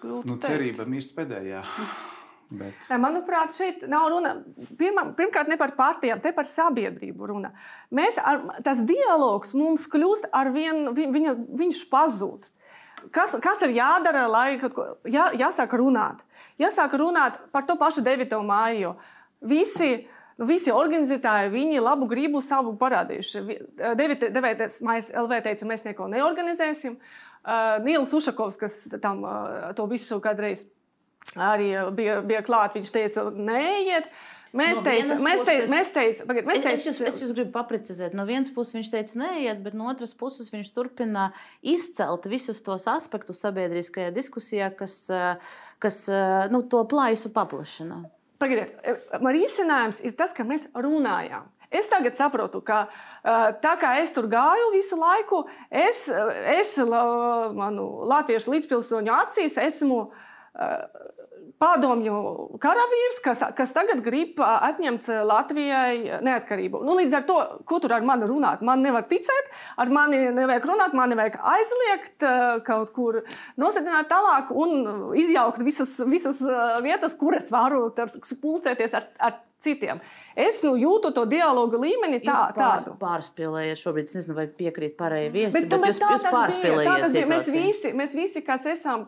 Grūti Nu, teikt. cerība mirst pēdējā. Bet... Manuprāt, šeit nav runa pirmā, pirmkārt ne par partijām, te par sabiedrību. Runa. Mēs ar, tas dialogs mums kļūst ar vienu, vi- viņa, viņš pazūd. Kas, kas ir jādara, lai ko- jā, jāsāk runāt? Jāsāk runāt par to pašu 9. māju. Visi, nu, visi organizētāji, viņi labu gribu savu parādījuši. Vi- 9. 9. mājas LV teica, mēs neko neorganizēsim. Uh, Nils Ušakovs, kas tam, uh, to visu kādreiz arī bija, bija klāts. Viņš teica, neiet. Mēs No teicām, mēs teicām, mēs teicām, pagad, mēs Es, es, jūs, teicām, es jūs gribu paprecizēt. No vienas puses viņš teica, neiet, bet no otras puses viņš turpina izcelt visus tos aspektus sabiedriskajā diskusijā, kas, eh, kas eh, nu, to plājusu paplašina. Pagaidiet, man risinājums ir tas, ka mēs runājām. Es tagad saprotu, ka tā kā es tur gāju visu laiku, es, es manu latviešu līdzpilsoņu acīs esmu padomju karavīrs, kas, kas tagad grib atņemt Latvijai neatkarību. Nu, līdz ar to, ko tur ar mani runāt? Man nevar ticēt, ar mani nevajag runāt, man nevajag aizliegt kaut kur nosedināt tālāk un izjaukt visas, visas vietas, kur es varu pulcēties ar, ar citiem. Es nu, jūtu to dialogu līmeni tā, Jūs pār, tādu. pārspīlējat šobrīd, es nezinu, vai piekrīt pārējai viesi, Bet, bet, jūs, tā jūs tā tas bija. Mēs visi, mēs visi, kas esam,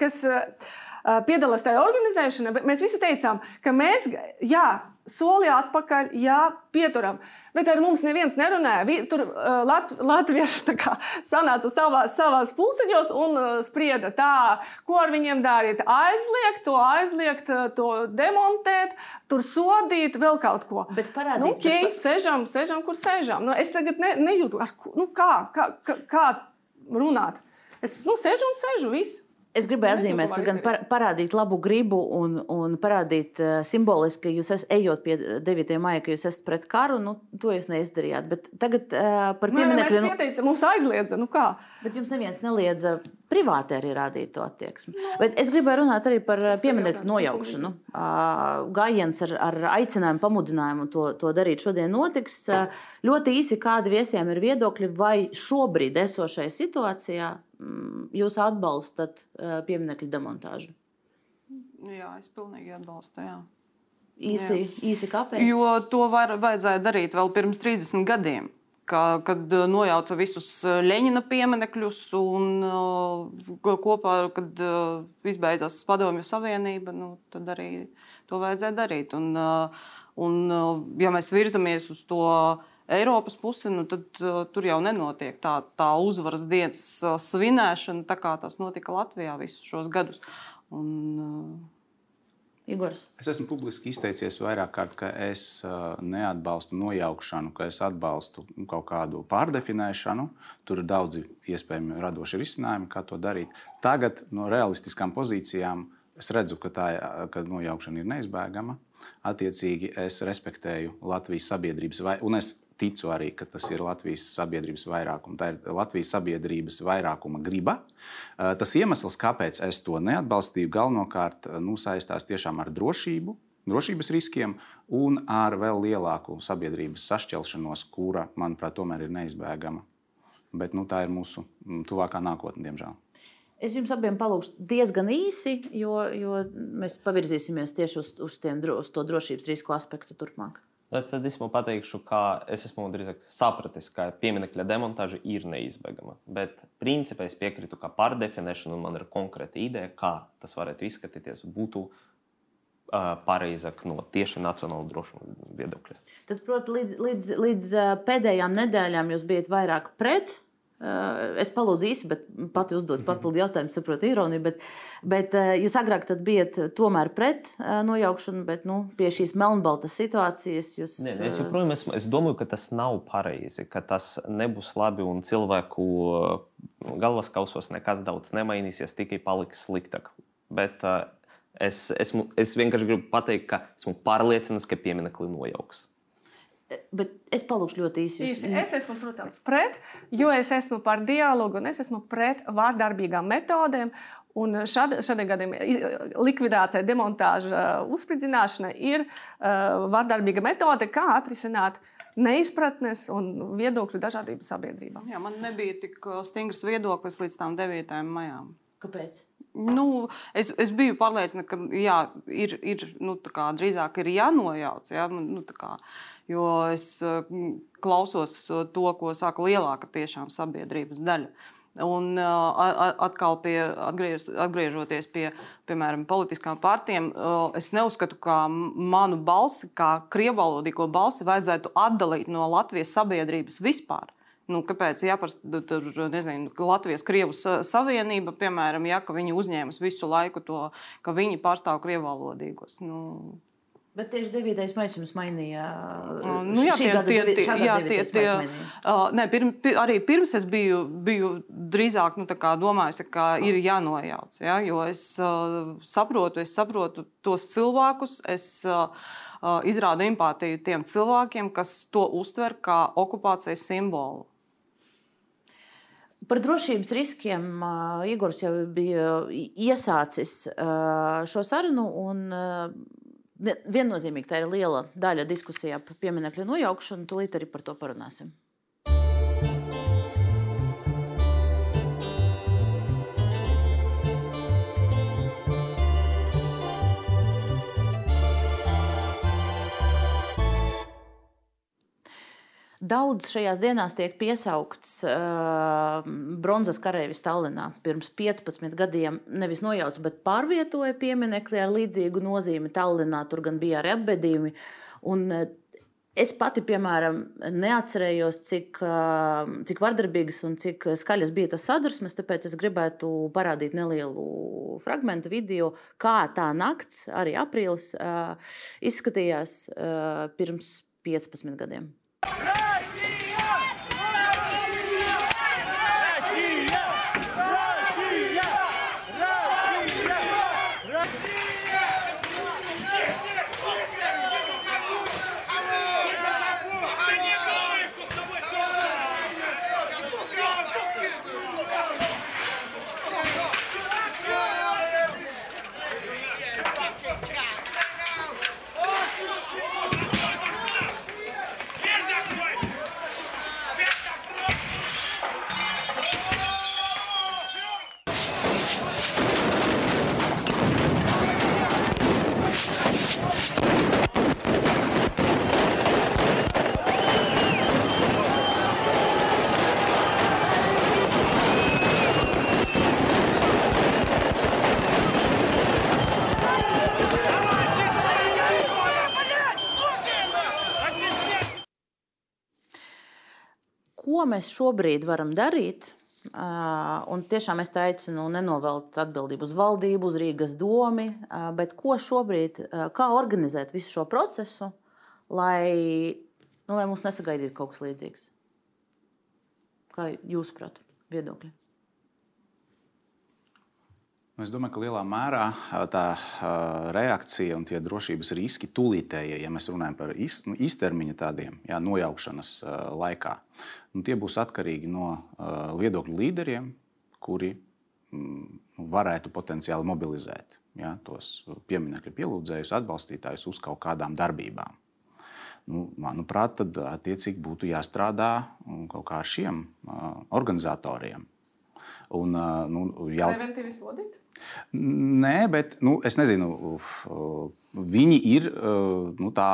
kas uh, piedalās tajā organizēšanā, bet mēs visi teicām, ka mēs, jā, soli atpakaļ, jā, pieturam. Bet ar mums neviens nerunāja. Vi- Tur uh, lat, latvieši kā sanāca savās, savās pulciņos un uh, sprieda tā, ko ar viņiem darīt. Aizliegt, to aizliegt, to demontēt, tur sodīt, vēl kaut ko. Bet parādīt, Nu, okay, bet sēžam, sēžam, kur sēžam. Nu, es tagad ne, nejūtu, ar, nu, kā, kā, kā, kā runāt. Es nu, sēžu un sēžu. Viss. Es gribēju atzīmēt, ka gan par, parādīt labu gribu un, un parādīt uh, simboliski, ka jūs esat ejot pie 9. maija, ka jūs esat pret karu, nu, to jūs neizdarījāt. Bet tagad uh, par Nu, ja mēs. Nu, pieteicām, mums aizliedza. Nu, kā? Bet jums neviens neliedza privāti arī rādīt to attieksmi. Bet es gribēju runāt arī par uh, pieminekļu nojaukšanu. Uh, Gājiens ar, ar aicinājumu, pamudinājumu to, to darīt šodien notiks. Uh, Ļoti īsi, kādi viesiem ir viedokļi, vai šobrīd esošajā situācijā mm, jūs atbalstat uh, pieminekļu demontāžu? Jā, es pilnīgi atbalstu. Jā. Īsi, īsi kāpēc? Jo to var, vajadzēja darīt vēl pirms 30 gadiem. Kā, kad uh, nojauca visus uh, Leņķina pieminekļus, un ko- kopā, kad izbeidzās Padomju Savienība, nu, tad arī to vajadzēja darīt. Un, un, ja mēs virzamies uz to Eiropas pusi, nu, tad tur jau nenotiek tā, tā uzvaras dienas svinēšana, tā kā tas notika Latvijā visus šos gadus. Un, Igors. Es esmu publiski izteicies vairāk kārt, ka es uh, neatbalstu nojaukšanu, ka es atbalstu kaut kādu pārdefinēšanu. Tur ir daudzi iespējami radoši risinājumi, kā to darīt. Tagad no realistiskām pozīcijām Es redzu, ka tā ka nojaukšana ir neizbēgama. Attiecīgi, es respektēju Latvijas sabiedrības, vai, un es ticu arī, ka tas ir Latvijas sabiedrības vairākuma. Tā ir Latvijas sabiedrības vairākuma griba. Tas iemesls, kāpēc es to neatbalstīju, galvenokārt nu, saistās tiešām ar drošību, drošības riskiem un ar vēl lielāku sabiedrības sašķelšanos, kura, manuprāt, tomēr ir neizbēgama. Bet nu, tā ir mūsu tuvākā nākotne, diemžēl. Es jums abiem palūgšu diezgan īsi, jo, jo mēs pavirzīsimies tieši uz, uz, tiem, uz to drošības risku aspektu turpmāk. Tad, es pateikšu, ka es esmu drīzāk sapratis, ka pieminiekļa demontāža ir neizbēgama. Bet principā es piekrītu, ka par definēšanu man ir konkrēta ideja, kā tas varētu izskatīties, būtu uh, pareizāk no tieši nacionāla drošuma viedokļa. Tad, protams, līdz, līdz, līdz pēdējām nedēļām jūs bijat vairāk pret es palūdzu īsi, bet pati uzdot papildu jautājumu, saprotu ironiju. Bet, bet eh, jūs agrāk bijat tomēr pret eh, nojaukšanu, bet nu, pie šīs melnbaltas situācijas jūs. Nē, es joprojām esmu, es domāju, ka tas nav pareizi, ka tas nebūs labi un cilvēku galvas kausos nekas daudz nemainīsies, tikai paliks sliktāk. Bet es, esmu, es vienkārši gribu pateikt, ka esmu pārliecināts, ka pieminekli nojauks. Bet es palūkšu ļoti īsi. Jūs... Es esmu, protams, pret, jo es esmu par dialogu un es esmu pret vārdarbīgām metodēm. Un šādi, šādi gadījumi likvidācija, demontāža, uzspridzināšana ir uh, vardarbīga metode, kā atrisināt neizpratnes un viedokļu dažādību sabiedrībā. Jā, man nebija tik stingrs viedoklis līdz tam 9. maijām. Kāpēc? Nu, es, es biju pārliecināta, ka jā, ir, ir nu, kā, drīzāk ir jānojauc. Jā, nu, kā, jo es klausos to, ko saka lielāka tiešām sabiedrības daļa. Un atkal, pie, atgriež, atgriežoties pie piemēram, politiskām partijām, es neuzskatu, ka manu balsi, kā krievalodīgo balsi, vajadzētu atdalīt no Latvijas sabiedrības vispār. Nu, kāpēc jāprasa tur, nezinu, Latvijas Krievijas Savienība, piemēram, ja, ka viņi uzņēmas visu laiku to, ka viņi pārstāv krievalodīgos? Nu, Bet tieši 9. maijā jums mainīja. Nu, jā, tie, tie, tie, jā, tie, tie, uh, ne, pirm, pir, arī pirms es biju, biju drīzāk nu, domājis, ka ir jānojauc. Ja, jo es uh, saprotu, es saprotu tos cilvēkus. Es, uh, izrādu empātiju tiem cilvēkiem, kas to uztver kā okupācijas simbolu. Par drošības riskiem Igors jau bija iesācis šo sarunu. Un, viennozīmīgi tā ir liela daļa diskusijā par pieminiektu nojaukšanu. Tūlīt arī par to parunāsim. Daudz šajās dienās tiek piesaukts uh, bronzas karavīrs Stalinā. Pirms 15 gadiem nevis nojauca, bet pārvietoja pieminekli ar līdzīgu nozīmi. Tallinā tur gan bija arī apbedījumi. Un, uh, Es pati, piemēram, neatcerējos, cik, uh, cik vardarbīgas un cik skaļas bija tas sadursmes. Tāpēc es gribētu parādīt nelielu fragment video, kā tā nakts, arī aprīlis, uh, izskatījās pirms 15 gadiem. Россия! Ko mēs šobrīd varam darīt? Un tiešām es teicu, nu, nenovelt atbildību uz valdību, uz Rīgas domu, bet ko šobrīd, kā organizēt visu šo procesu, lai, nu, lai mums nesagaidītu kaut kas līdzīgs? Kā jūs saprotat, viedokļi? Es domāju, ka lielā mērā tā reakcija un tie drošības riski tūlītējie, ja mēs runājam par īstermiņa tādiem jā, nojaukšanas laikā, nu, tie būs atkarīgi no viedokļu līderiem, kuri mm, varētu potenciāli mobilizēt jā, tos pieminiektu pielūdzējus, atbalstītājus uz kaut kādām darbībām. Nu, manuprāt, tad attiecīgi būtu jāstrādā kaut kā ar šiem organizatoriem. Un, nu, jau... Preventīvi sodīt? Nē, bet nu, es nezinu, viņi ir nu, tā,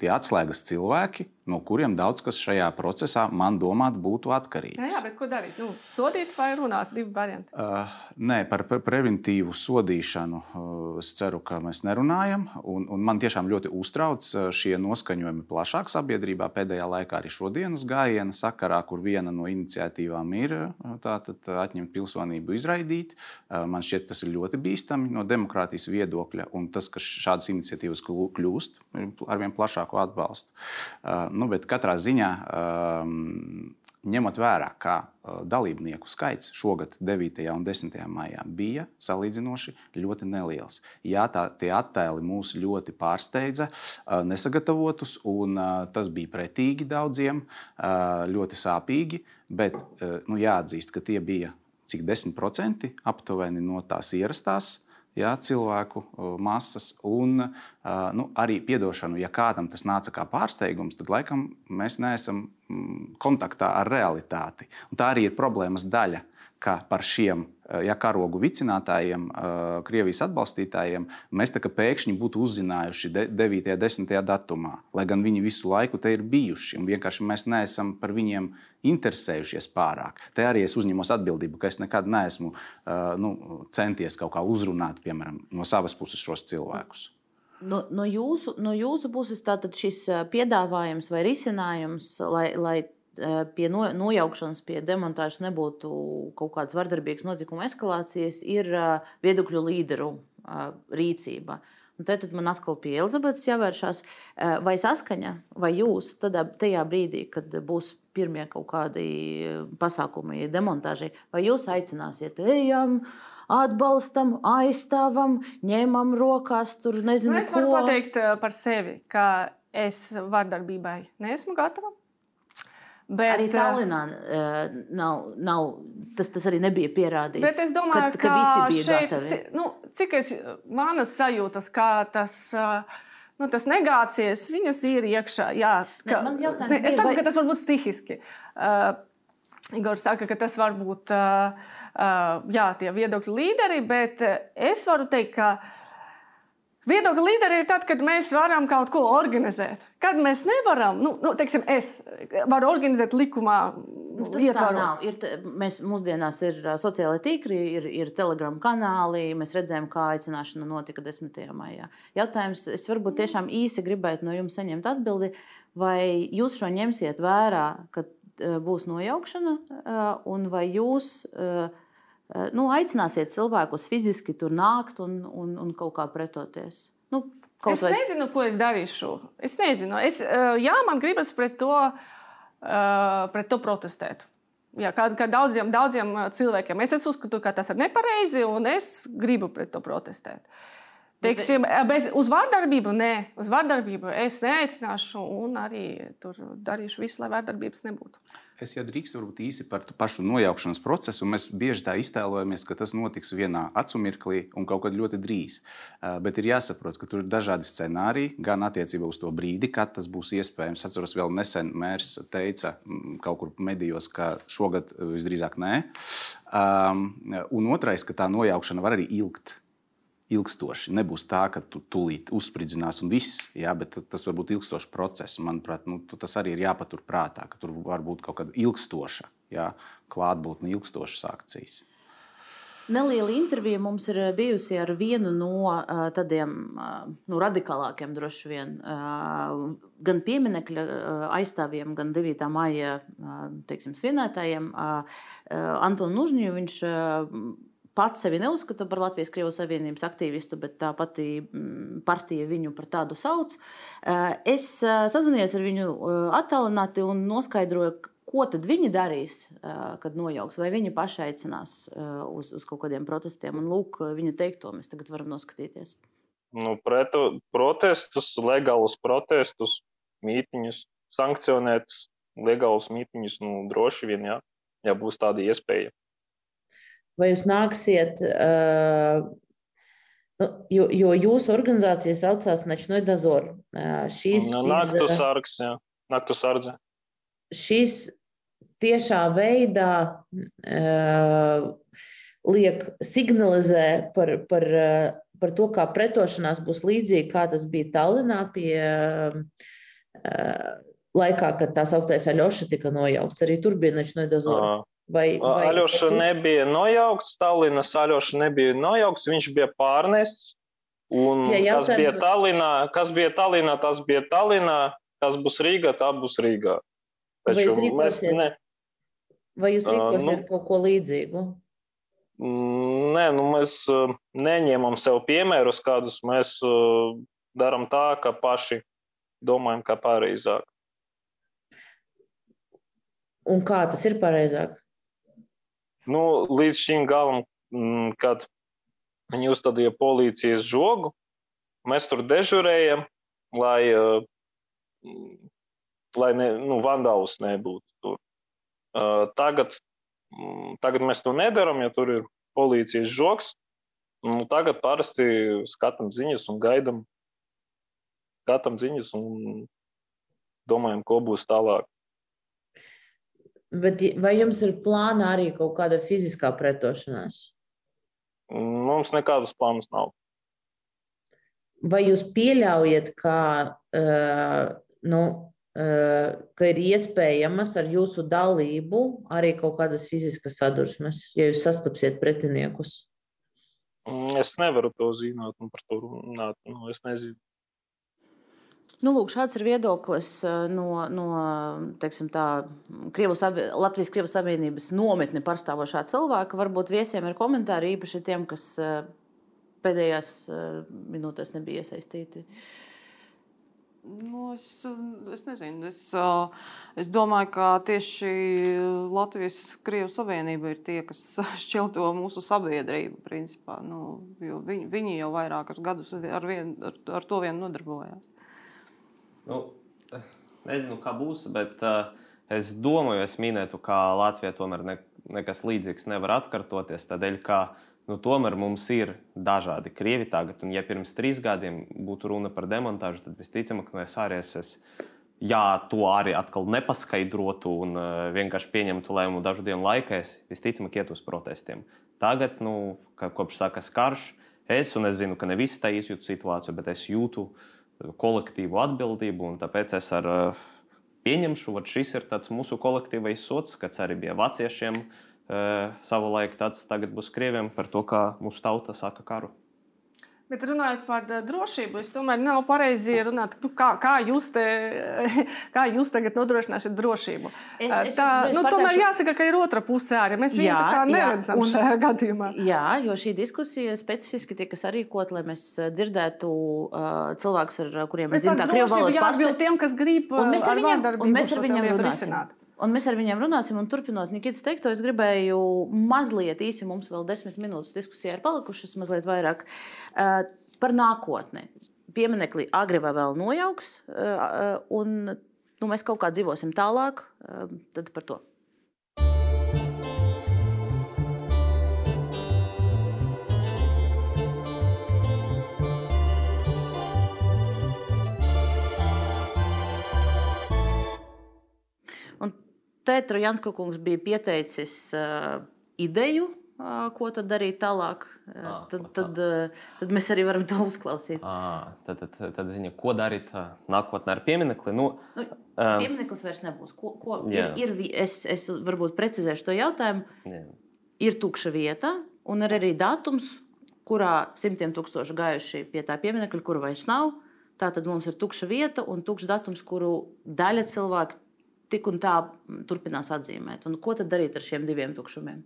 tie atslēgas cilvēki, no kuriem daudz kas šajā procesā, man domāt, būtu atkarīgs. Jā, jā bet ko darīt? Nu, sodīt vai runāt? Divi varianti. Uh, nē, par pre preventīvu sodīšanu uh, es ceru, ka mēs nerunājam. Un, un man tiešām ļoti uztrauc šie noskaņojumi plašāk sabiedrībā pēdējā laikā, arī šodienas gājiena sakarā, kur viena no iniciatīvām ir tātad, atņemt pilsonību, izraidīt. Uh, man šķiet, tas ir ļoti bīstami no demokrātijas viedokļa. Un tas, ka šādas iniciatīvas kļūst ar vien plašāku atbalstu. Uh, nu, bet katrā ziņā, um, ņemot vērā, ka uh, dalībnieku skaits šogad, 9. un 10. maijā, bija salīdzinoši ļoti neliels. Jā, tā, tie attēli mūs ļoti pārsteidza, uh, nesagatavotus, un tas bija pretīgi daudziem, ļoti sāpīgi, bet nu, jāatzīst, ka tie bija cik 10% aptuveni no tās ierastās ja, cilvēku masas. Un nu, arī piedošanu, ja kādam tas nāca kā pārsteigums, tad laikam mēs neesam kontaktā ar realitāti. Un tā arī ir problēmas daļa ka par šiem ja, karogu vicinātājiem, Krievijas atbalstītājiem, mēs pēkšņi būtu uzzinājuši 9. un 10. datumā, lai gan viņi visu laiku te ir bijuši. Vienkārši mēs neesam par viņiem interesējušies pārāk. Te arī es uzņemos atbildību, ka es nekad neesmu nu, centies kaut kā uzrunāt, piemēram, no savas puses šos cilvēkus. No, no, jūsu, no jūsu puses tātad šis piedāvājums vai risinājums, lai, lai Eh, pie no, nojaukšanas, pie demontāžas nebūtu kaut kādas vardarbīgas notikuma eskalācijas, ir eh, viedokļu līderu eh, rīcība. Un tad man atkal pie Elizabetes jāvēršās, vai saskaņa, vai jūs tādā, tajā brīdī, kad būs pirmie kaut kādi pasākumi, demontāži, vai jūs aicināsiet, ejam, atbalstam, aizstāvam, ņemam rokās, tur nezinu, nu, es ko. Es varu pateikt par sevi, ka es vardarbībai neesmu gatava. Bet, arī Tallinā uh, nav, nav tas, tas arī nebija pierādīts. Bet es domāju, ka, ka visi bija šeit, gatavi. Nu, cik es manas sajūtas, kā tas. Uh, Nu, tas negācijas, viņas ir iekšā. Jā, ka, ne, ne, es saku, vai... ka tas var būt stihiski. Uh, Igor saka, ka tas var būt uh, uh, jā, tie viedokļu līderi, bet es varu teikt, ka uh, Viedokļa līderi ir tad, kad mēs varam kaut ko organizēt. Kad mēs nevaram, nu, nu teiksim, es varu organizēt likumā. Nu, tas ietvaros. tā nav. Ir, mēs mūsdienās ir sociālai tīkli, ir, ir telegram kanāli. Mēs redzējām, kā aicināšana notika 10. maijā. Jautājums, es varbūt tiešām īsi gribētu no jums saņemt atbildi, vai jūs šo ņemsiet vērā, kad būs nojaukšana, un vai jūs Eh, nu, aicināsiet cilvēkus fiziski tur nākt un, un, un kaut kā pretoties. Nu, es vai... nezinu, ko es darīšu. Es nezinu. Es, eh, jā, man gribas pret to, eh, pret to protestēt. Jā, kā, kā daudziem, daudziem cilvēkiem. Es uzskatu, ka tas ir nepareizi, un es gribu pret to protestēt. Teiksim, bez, uz vārdarbību nē, uz vārdarbību es neaicināšu, un arī tur darīšu visu, lai vārdarbības nebūtu. Es ja drīkstu varbūt īsi par pašu nojaukšanas procesu. Mēs bieži tā iztēlojamies, ka tas notiks vienā acu mirklī un kaut kad ļoti drīz. Bet ir jāsaprot, ka tur ir dažādi scenāriji, gan attiecībā uz to brīdi, kad tas būs iespējams. Atceros, vēl nesen mērs teica kaut kur medijos, ka šogad visdrīzāk nē. Un otrais, ka tā nojaukšana var arī ilgt ilgstoši. Nebūs tā, ka tu tūlīt uzspridzinās un viss, jā, bet tas var būt ilgstošs process. Manuprāt, nu, tas arī ir jāpatur prātā, ka tur var būt kaut kāda ilgstoša jā, klātbūtne, ilgstošas akcijas. Neliela intervija mums ir bijusi ar vienu no uh, tādiem uh, nu, radikālākiem, droši vien, gan pieminiekļa aizstāvjiem, gan 9. maija teiksim, svinētājiem. Antonu Nužņu viņš pats sevi neuzskata par Latvijas Krievijas Savienības aktīvistu, bet tā pati mm, partija viņu par tādu sauc. Eh, es eh, sazvanījos ar viņu eh, attālināti un noskaidroju, ko tad viņi darīs, kad nojauks, vai viņi paši aicinās uz, uz kaut kādiem protestiem. Un lūk, viņa teikto mēs tagad varam noskatīties. Nu, pretu, protestus, legālus protestus, mītiņus, sankcionētus, legālus mītiņus, nu, droši vien, jā, ja būs tāda iespēja. Vai jūs nāksiet, nu, jo, jo jūsu organizācija saucās Nečnoja Dazor. Šīs nu, naktu sargs, jā, naktu sardze. Šis tiešā veidā liek signalizē par, par, par to, kā pretošanās būs līdzīga, kā tas bija Tallinā pie laikā, kad tā sauktais Aļoša tika nojaukts. Arī tur bija neču nedazora. Vai, vai Aļoša nebija nojaukts, Tallinas Aļoša nebija nojaukts, viņš bija pārnests. Un ja, jautājums... kas bija Tallinā, kas bija Tallinā, tas bija Tallinā, kas būs Rīgā, tā būs Rīgā. Taču mēs ne, Vai jūs rīkosiet uh, nu, kaut ko līdzīgu? Mm, nē, nu mēs neņemam sev piemērus, kādus mēs darām tā, ka paši domājam, kā pareizāk. Un kā tas ir pareizāk? Nu, līdz šim galam, mm, kad viņi uzstādīja policijas žogu, mēs tur dežurējam, lai, lai ne, nu, vandālus nebūtu tur. Tagad, tagad mēs to nedarām, jo tur ir policijas žoks. Nu, tagad parasti skatām ziņas un gaidām, skatām ziņas un domājam, ko būs tālāk. Bet vai jums ir plāna arī kaut kāda fiziskā pretošanās? Mums nekādas plānas nav. Vai jūs pieļaujat, ka uh, nu, ka ir iespējamas ar jūsu dalību arī kaut kādas fiziskas sadursmes, ja jūs sastapsiet pretiniekus? Mm, es nevaru to zināt un par to runāt. Nu, es nezinu. Nu, lūk, šāds ir viedoklis no, no teiksim, tā, Krievas, Latvijas Krievijas Savienības nometni pārstāvošā cilvēka. Varbūt viesiem ir komentāri īpaši tiem, kas pēdējās minūtēs nebija iesaistīti. Nu, es, es nezinu. Es, es domāju, ka tieši Latvijas-Krievijas Savienība ir tie, kas šķelto mūsu sabiedrību. Principā, nu, viņi, viņi jau vairākus gadus ar, vien, ar, ar to vien nodarbojās. Nu, nezinu, kā būs, bet uh, es domāju, es minētu, ka Latvijā tomēr ne, nekas līdzīgs nevar atkārtoties. Tādēļ, ka uh, Nu, tomēr mums ir dažādi krievi tagad, un ja pirms trīs gadiem būtu runa par demontāžu, tad visticamāk, no es arī esmu. Ja to arī atkal nepaskaidrotu un uh, vienkārši pieņemtu lēmumu dažu dienu laikā, es visticamāk iet uz protestiem. Tagad, nu, kopš sākas karš, es, un es zinu, ka ne visi tā izjūtu situāciju, bet es jūtu kolektīvu atbildību, un tāpēc es ar uh, pieņemšu, ka šis ir mūsu kolektīvais sots, kas arī bija vāciešiem. Uh, savulaik tāds tagad būs krieviem par to, kā mūsu tauta saka karu. Bet runājot par drošību, es tomēr nav pareizi runāt, nu, kā, kā, jūs te, kā jūs tagad nodrošināsiet drošību. Es, es, tā, es, es nu, tomēr pateikšu... jāsaka, ka ir otra pusē arī. Mēs viņu jā, tā kā neredzam jā, un, šajā gadījumā. Jā, jo šī diskusija specifiski tika sarīkot, lai mēs dzirdētu uh, cilvēkus, ar kuriem ir dzimtā krievu valoda. Jā, tiem, kas grib un mēs ar, viņam, un mēs ar viņiem runāsim. Risināt. Un mēs ar viņiem runāsim, un turpinot Nikitas teikto, es gribēju mazliet īsi, mums vēl desmit minūtes diskusijā ir palikušas, mazliet vairāk uh, par nākotni. Pieminekli agri vai vēl nojauks, uh, un nu, mēs kaut kā dzīvosim tālāk, uh, tad par to. Tētra Janska kungs bija pieteicis uh, ideju, uh, ko tad darīt tālāk. Uh, à, tad, tad, uh, tad mēs arī varam to uzklausīt. À, tad, tad, tad ziņa, ko darīt uh, nākotnē ar pieminekli? Nu, nu, piemineklis vairs nebūs. Ko, ko, ir, ir, es, es varbūt precizēšu to jautājumu. Jā. Ir tukša vieta un ir arī datums, kurā simtiem tūkstoši gājuši pie tā pieminekļa, kuru vairs nav. Tā tad mums ir tukša vieta un tukšs datums, kuru daļa cilvēku tik un tā turpinās atzīmēt. Un ko tad darīt ar šiem diviem tukšumiem?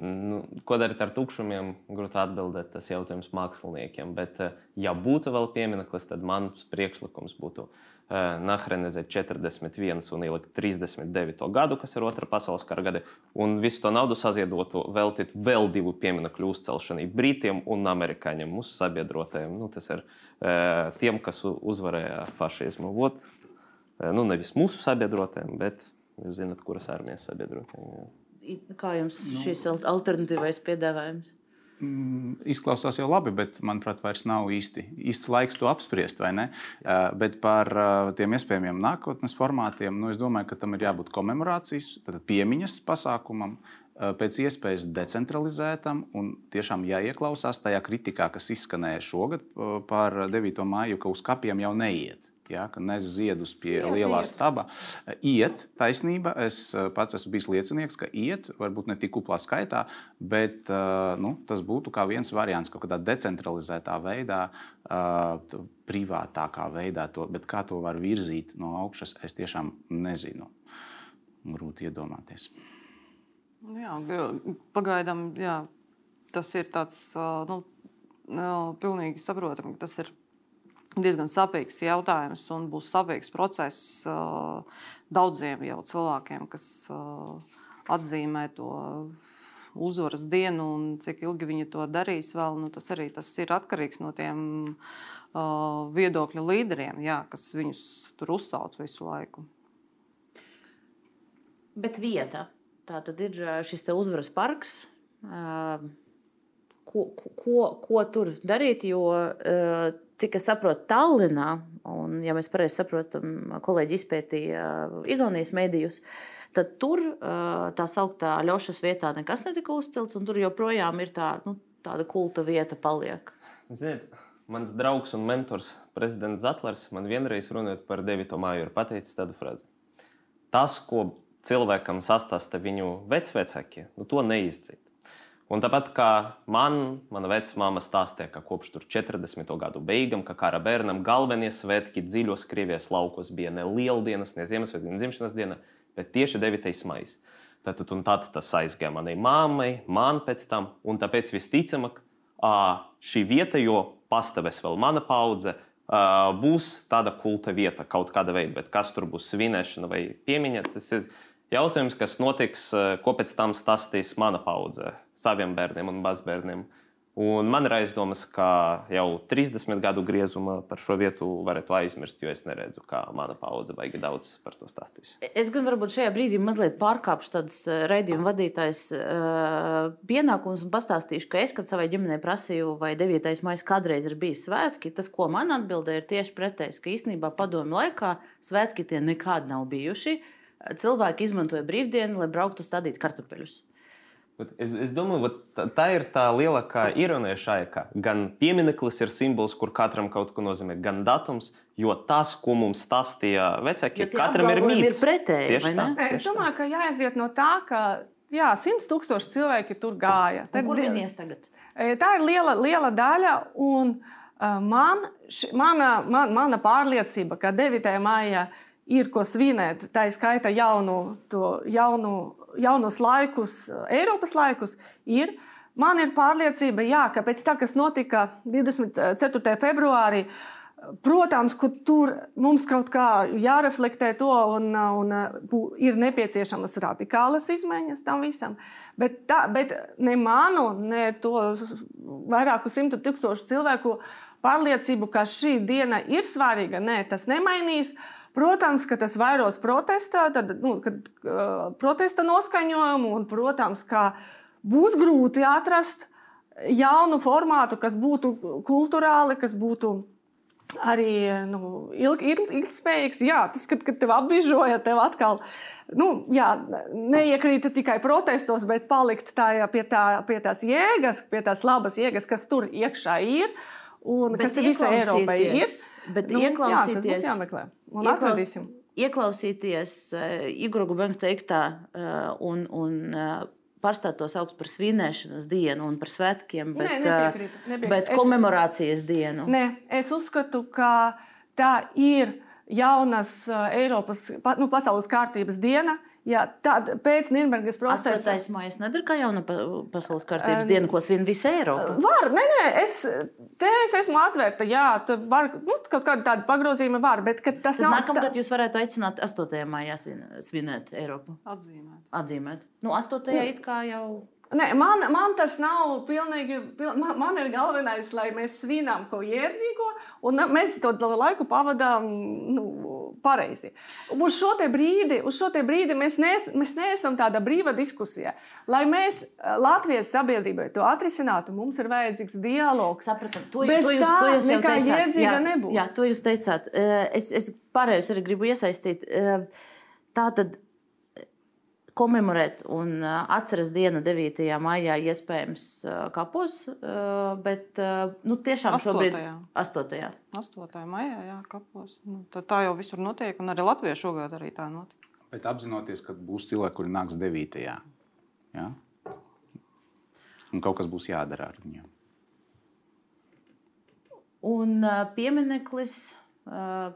Nu, ko darīt ar tukšumiem? Grūti atbildēt, tas jautājums māksliniekiem. Bet, eh, ja būtu vēl piemineklis, tad mans priekšlikums būtu uh, nahrenizēt 41 un ielikt 39. gadu, kas ir otrā pasaules kara gadi, un visu to naudu saziedotu veltīt vēl divu pieminekļu uzcelšanai Britiem un Amerikāņiem, mūsu sabiedrotajiem. Nu, tas ir uh, tiem, kas uzvarēja fašismu. Vot, nu, nevis mūsu sabiedrotajiem, bet jūs zināt, kuras armijas sabiedrotajiem. Kā jums nu, šis alternatīvais piedāvājums? Izklausās jau labi, bet, manuprāt, vairs nav īsti īsts laiks to apspriest. Bet par tiem iespējamiem nākotnes formātiem, nu, es domāju, ka tam ir jābūt komemorācijas, piemiņas pasākumam, pēc iespējas decentralizētam un tiešām jāieklausās tajā kritikā, kas izskanēja šogad par 9. māju, ka uz kapiem jau neiet ja, ka nes ziedus pie jā, lielā iet. staba. Iet, taisnība. Es eh, pats esmu bijis liecinieks, ka iet, varbūt ne tik kuplā skaitā, bet eh, nu, tas būtu kā viens variants, kaut kādā decentralizētā veidā, eh, privātākā veidā. To, bet kā to var virzīt no augšas, es tiešām nezinu. Grūti iedomāties. Jā, pagaidām jā, tas ir tāds nu, pilnīgi saprotami, ka tas ir diezgan sāpīgs jautājums un būs sāpīgs process uh, daudziem jau cilvēkiem, kas uh, atzīmē to uzvaras dienu un cik ilgi viņi to darīs. Vēl, nu, tas arī tas ir atkarīgs no tiem uh, viedokļu līderiem, jā, kas viņus tur uzsauc visu laiku. Bet vieta. Tā tad ir šis uzvaras parks. Ko, ko, ko tur darīt? Jo cik es saprotu, Tallinā, un, ja mēs pareizi saprotam, kolēģi izpētīja uh, Igaunijas medijus, tad tur uh, tā sauktā ļaušas vietā nekas netika uzcelts, un tur joprojām ir tā, nu, tāda kulta vieta paliek. Ziniet, mans draugs un mentors, prezidents Zatlers, man vienreiz runājot par 9. māju, ir pateicis tādu frāzi. Tas, ko cilvēkam sastāsta viņu vecvecākie, nu, to neizdzīt. Un tāpat kā man, mana vecmāma stāstīja, ka kopš 40. gadu beigām, kā kara bērnam, galvenie svētki dziļos Krievijas laukos bija ne lieldienas, ne Ziemassvētki, ne dzimšanas diena, bet tieši 9. maija. Tad, un tad tas aizgāja manai mammai, man pēc tam, un tāpēc visticamāk šī vieta, jo pastāvēs vēl mana paudze, būs tāda kulta vieta kaut kāda veida, bet kas tur būs svinēšana vai piemiņa, tas ir Jautājums, kas notiks, eh, ko pēc tam stāstīs mana paudze saviem bērniem un mazbērniem. Un man ir aizdomas, ka jau 30 gadu griezumā par šo vietu varētu aizmirst, jo es neredzu, kā mana paudze baigi daudz par to stāstīs. Es gan varbūt šajā brīdī mazliet pārkāpšu tādas eh, raidījuma vadītājas uh, pienākumus un pastāstīšu, ka es, kad savai ģimenei prasīju, vai 9. maija kādreiz ir bijis svētki, tas, ko man atbildēja, ir tieši pretējs, ka īstenībā padomu laikā svētki tie nekad nav bijuši. Uh, cilvēki izmantoja brīvdienu, lai brauktu stādīt kartupeļus. Es, es domāju, ka tā ir tā lielākā ironija ka gan piemineklis ir simbols, kur katram kaut ko nozīmē, gan datums, jo tas, ko mums stāstīja vecāki, katram ir mīts. Ir pretēji, tieši tā. Es domāju, ka jāaiziet no tā, ka jā, simts tūkstoši cilvēki tur gāja. Tad, kur viņi ies tagad? E, tā ir liela, liela daļa. Un, uh, man, š, mana, man, mana pārliecība, ka 9. maijā ir ko svinēt, tā izskaita jaunu, jaunu, jaunus laikus, Eiropas laikus, ir. Man ir pārliecība, jā, ka pēc tā, kas notika 24. februārī, protams, ka tur mums kaut kā jāreflektē to un, un ir nepieciešamas radikālas izmaiņas tam visam. Bet, tā, bet ne manu, ne to vairāku simtu tūkstošu cilvēku pārliecību, ka šī diena ir svarīga, nē, tas nemainīs. Uh, Protams, ka tas vairos protestā, tad, nu, kad, uh, protesta noskaņojumu, un, protams, ka būs grūti atrast jaunu formātu, kas būtu kultūrāli, kas būtu arī nu, ilg, ilg, ilgspējīgs. Jā, tas, kad, kad tev apbižoja, tev atkal. Nu, jā, neiekrīt tikai protestos, bet palikt tā, pie, tā, pie tās jēgas, pie tās labas jēgas, kas tur iekšā ir un bet kas visai Eiropai ir. Bet nu, ieklausīties, jā. Un atradīsim. Ieklausīties uh, Igora Gubenka teiktā uh, un, un uh, pārstāt to saukt par svinēšanas dienu un par svētkiem, bet, nē, nepiekrītu, nepiekrītu. bet komemorācijas dienu. Nē, es uzskatu, ka tā ir jaunas Eiropas, nu, pasaules kārtības diena, Jā, tad pēc Nīderlandes procesa. 8. maija nedara kā jauna pasaules kārtības diena, ko svin visa Eiropa. Var, nē, nē, es, te es esmu atvērta. Jā, tur var nu, kaut kāda tāda pagrozījuma, var, bet tas Tad nav. nākamgad jūs varētu aicināt 8. maijā svin, svinēt Eiropu. Atzīmēt. Atzīmēt. Nu, 8. it kā jau. Nē, man, man tas nav pilnīgi. Pil, man, man ir galvenais, lai mēs svinām ko iedzīgo, un mēs to laiku pavadām nu, pareizi. Uz šo brīdi, uz šo brīdi mēs, nes, mēs neesam tāda brīva diskusija. Lai mēs Latvijas sabiedrībai to atrisinātu, mums ir vajadzīgs dialogs. Sapratam, to, Bez to jūs, tā to jūs nekā teicāt. jēdzīga jā, nebūs. Jā, to jūs teicāt. Eh, Es, es pārējos arī gribu iesaistīt. Eh, Tā tad komemorēt un atceras diena 9. maijā iespējams kapos, bet nu, tiešām šobrīd 8. 8. maijā, jā, kapos. Nu, tā, tā jau visur notiek, un arī Latvijā šogad arī tā notiek. Bet apzinoties, ka būs cilvēki, kuri nāks 9. Ja? Un kaut kas būs jādara ar viņiem. Un piemineklis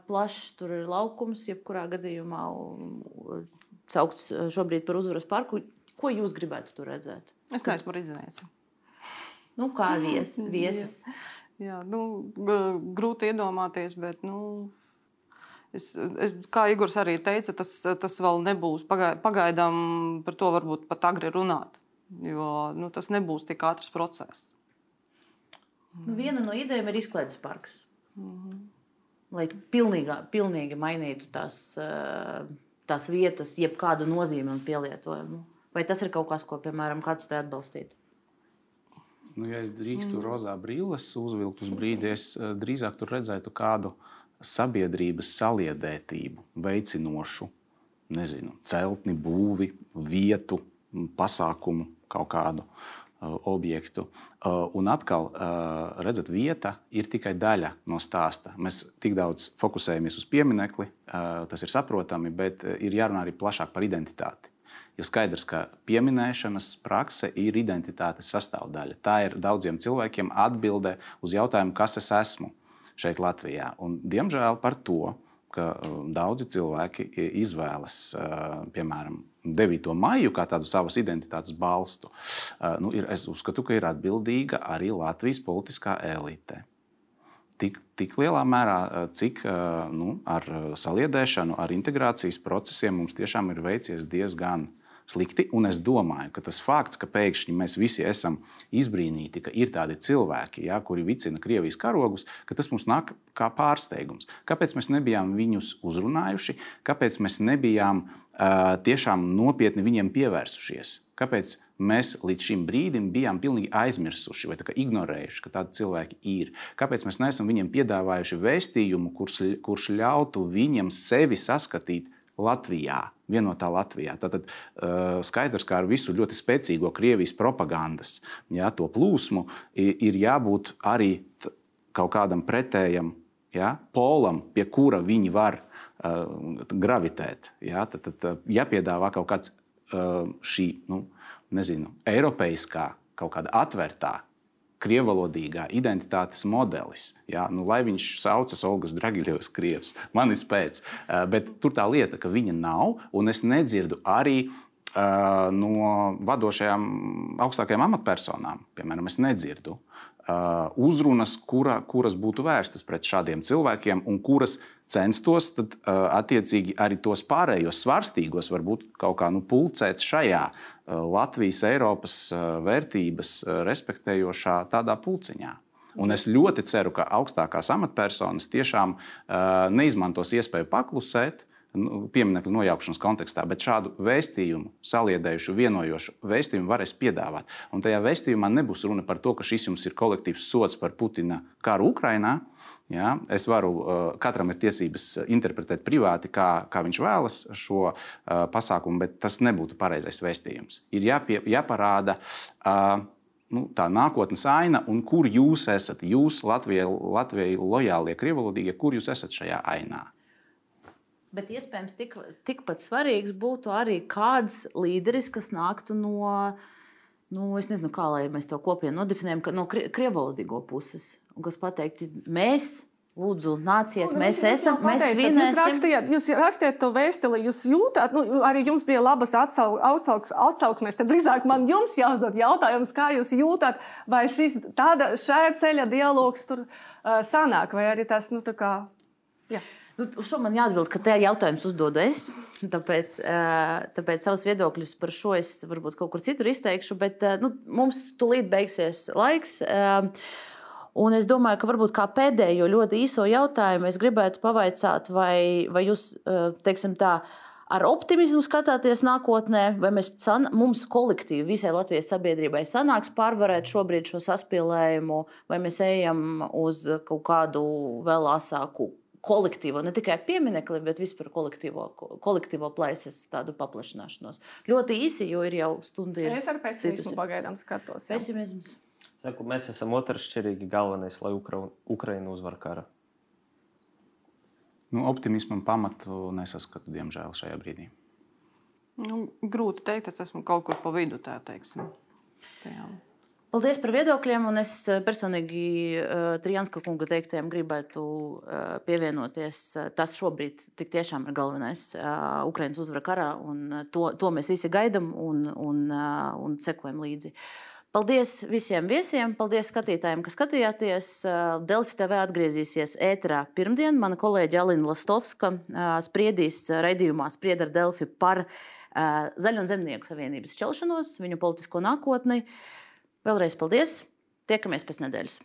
plašs, tur ir laukums, jebkurā gadījumā saukts uh, šobrīd par uzvaras parku. Ko jūs gribētu tur redzēt? Es neesmu redzējis. Nu, kā vies, viesis. Jā, nu, g- grūti iedomāties, bet nu, es, es, kā Igors arī teica, tas, tas vēl nebūs. pagai- Pagaidām par to varbūt pat agri runāt, jo nu, tas nebūs tik ātrs process. Nu, viena no idejām ir izklaides parks. Lai pilnīgā, pilnīgi mainītu tās, uh, tās vietas, jebkādu nozīmi un pielietojumu. Vai tas ir kaut kas, ko, piemēram, kāds te atbalstītu? Nu, ja es drīkstu rozā brīles uzvilkt uz brīdi, es eh, drīzāk tur redzētu kādu sabiedrības saliedētību, veicinošu, nezinu, celtni, būvi, vietu, pasākumu, kaut kādu uh, objektu. Un atkal, redzat, vieta ir tikai daļa no stāsta. Mēs tik daudz fokusējamies uz pieminekli, tas ir saprotami, bet ir jārunā arī plašāk par identitāti. Jo skaidrs, ka pieminēšanas prakse ir identitātes sastāvdaļa. Tā ir daudziem cilvēkiem atbilde uz jautājumu, kas es esmu šeit, Latvijā. Un, diemžēl par to, ka daudzi cilvēki izvēlas, piemēram, 9. maiju kā tādu savas identitātes balstu, uh, nu, ir, es uzskatu, ka ir atbildīga arī Latvijas politiskā elite tik, tik lielā mērā, eh, cik eh, nu, ar eh, saliedēšanu, ar integrācijas procesiem mums tiešām ir veicies diezgan slikti. Un es domāju, ka tas fakts, ka pēkšņi mēs visi esam izbrīnīti, ka ir tādi cilvēki, ja, kuri vicina Krievijas karogus, ka tas mums nāk kā pārsteigums. Kāpēc mēs nebijām viņus uzrunājuši? Kāpēc mēs nebijām uh, tiešām nopietni viņiem pievērsušies? Kāpēc mēs līdz šim brīdim bijām pilnīgi aizmirsuši vai ignorējuši, ka tādi cilvēki ir? Kāpēc mēs neesam viņiem piedāvājuši vēstījumu, kurš, kurš ļautu viņiem sevi saskatīt Latvijā, vienotā Latvijā? Tad uh, skaidrs, ka ar visu ļoti spēcīgo Krievijas propagandas to plūsmu ir jābūt arī kaut kādam pretējam ja, polam, pie kura viņi var uh, gravitēt. Ja, tad, tad uh, jāpiedāvā kaut kāds uh, šī nu, nezinu, eiropeiskā, kaut kāda atvērtā, krievalodīgā identitātes modelis. Ja, nu, lai viņš saucas Olgas Dragiļovas, krievs, manis pēc. Uh, bet tur tā lieta, ka viņa nav, un es nedzirdu arī uh, no vadošajām augstākajām amatpersonām. Piemēram, es nedzirdu uzrunas, kura, kuras būtu vērstas pret šādiem cilvēkiem un kuras censtos tad, uh, attiecīgi arī tos pārējos svarstīgos, varbūt kaut kā nu, pulcēt šajā uh, Latvijas, Eiropas uh, vērtības uh, respektējošā tādā pulciņā. Un es ļoti ceru, ka augstākās amatpersonas tiešām uh, neizmantos iespēju paklusēt, nu, pieminiektu nojaukšanas kontekstā, bet šādu vēstījumu, saliedējušu, vienojošu vēstījumu varēs piedāvāt. Un tajā vēstījumā nebūs runa par to, ka šis jums ir kolektīvs sots par Putina karu Ukrajinā. Ja, es varu, uh, katram ir tiesības interpretēt privāti, kā, kā viņš vēlas šo uh, pasākumu, bet tas nebūtu pareizais vēstījums. Ir jāpie, jāparāda uh, nu, tā nākotnes aina, un kur jūs esat. Jūs, Latvijai, Latvijai lojālie, krievalodīgie, kur jūs esat šajā ainā? Bet iespējams, tik, tikpat svarīgs būtu arī kāds līderis, kas nāktu no, nu, es nezinu, kā lai mēs to kopienu nodefinējam, no krie- krievalodīgo puses. Un kas pateiktu, mēs Lūdzu, nāciet, Nu, mēs esam, mēs pateicāt, Jūs svinēsim. rakstījāt, jūs rakstījāt to vēstuli, jūs jūtāt, nu, arī jums bija labas atsau- atsauks- atsauksmes. Tad drīzāk man jums jāuzdod jautājums, kā jūs jūtat, vai šis tāda šāda ceļa dialogs tur uh, sanāk, vai arī tas, nu, tā kā. Jā. Nu, uz šo man jāatbild, ka te jautājums uzdodu es. Tāpēc, eh, tāpēc savus viedokļus par šo es varbūt kaut kur citur izteikšu. Bet eh, nu, mums tūlīt beigsies laiks. eh, Un es domāju, ka varbūt kā pēdējo ļoti īso jautājumu es gribētu pavaicāt, vai, vai jūs, teiksim tā, ar optimismu skatāties nākotnē, vai mēs, san, mums kolektīvi, visai Latvijas sabiedrībai sanāks pārvarēt šobrīd šo saspīlējumu, vai mēs ejam uz kaut kādu vēl asāku kolektīvo, ne tikai pieminekli, bet vispār kolektīvo, kolektīvo plaisas tādu paplašināšanos. Ļoti īsi, jo ir jau stunda. ir Es ar pesimismu pagaidām skatos. jā. Pesimisms. Saku, mēs esam otršķirīgi galvenais, lai Ukra Ukraina uzvar karu. Nu, optimismam pamatu nesaskatu, diemžēl, šajā brīdī. Nu, grūti pateikt, es esmu kaut kur pa vidu. Tā, teiksim. Tajā. Paldies par viedokļiem, un es eh, personīgi uh, Trijanska kunga teiktiem gribētu uh, pievienoties. Tas šobrīd tik tiešām ir galvenais Ukraiņas uzvara karā, un to, to mēs visi gaidām un, un, un sekojam līdzi. Paldies visiem viesiem, paldies skatītājiem, kas skatījāties. Delfi TV atgriezīsies ēterā pirmdien. Mana kolēģe Alina Lastovska spriedīs raidījumā Spried ar Delfi par Zaļo un Zemnieku savienības šķelšanos, viņu politisko nākotni. Vēlreiz paldies! Tiekamies pēc nedēļas!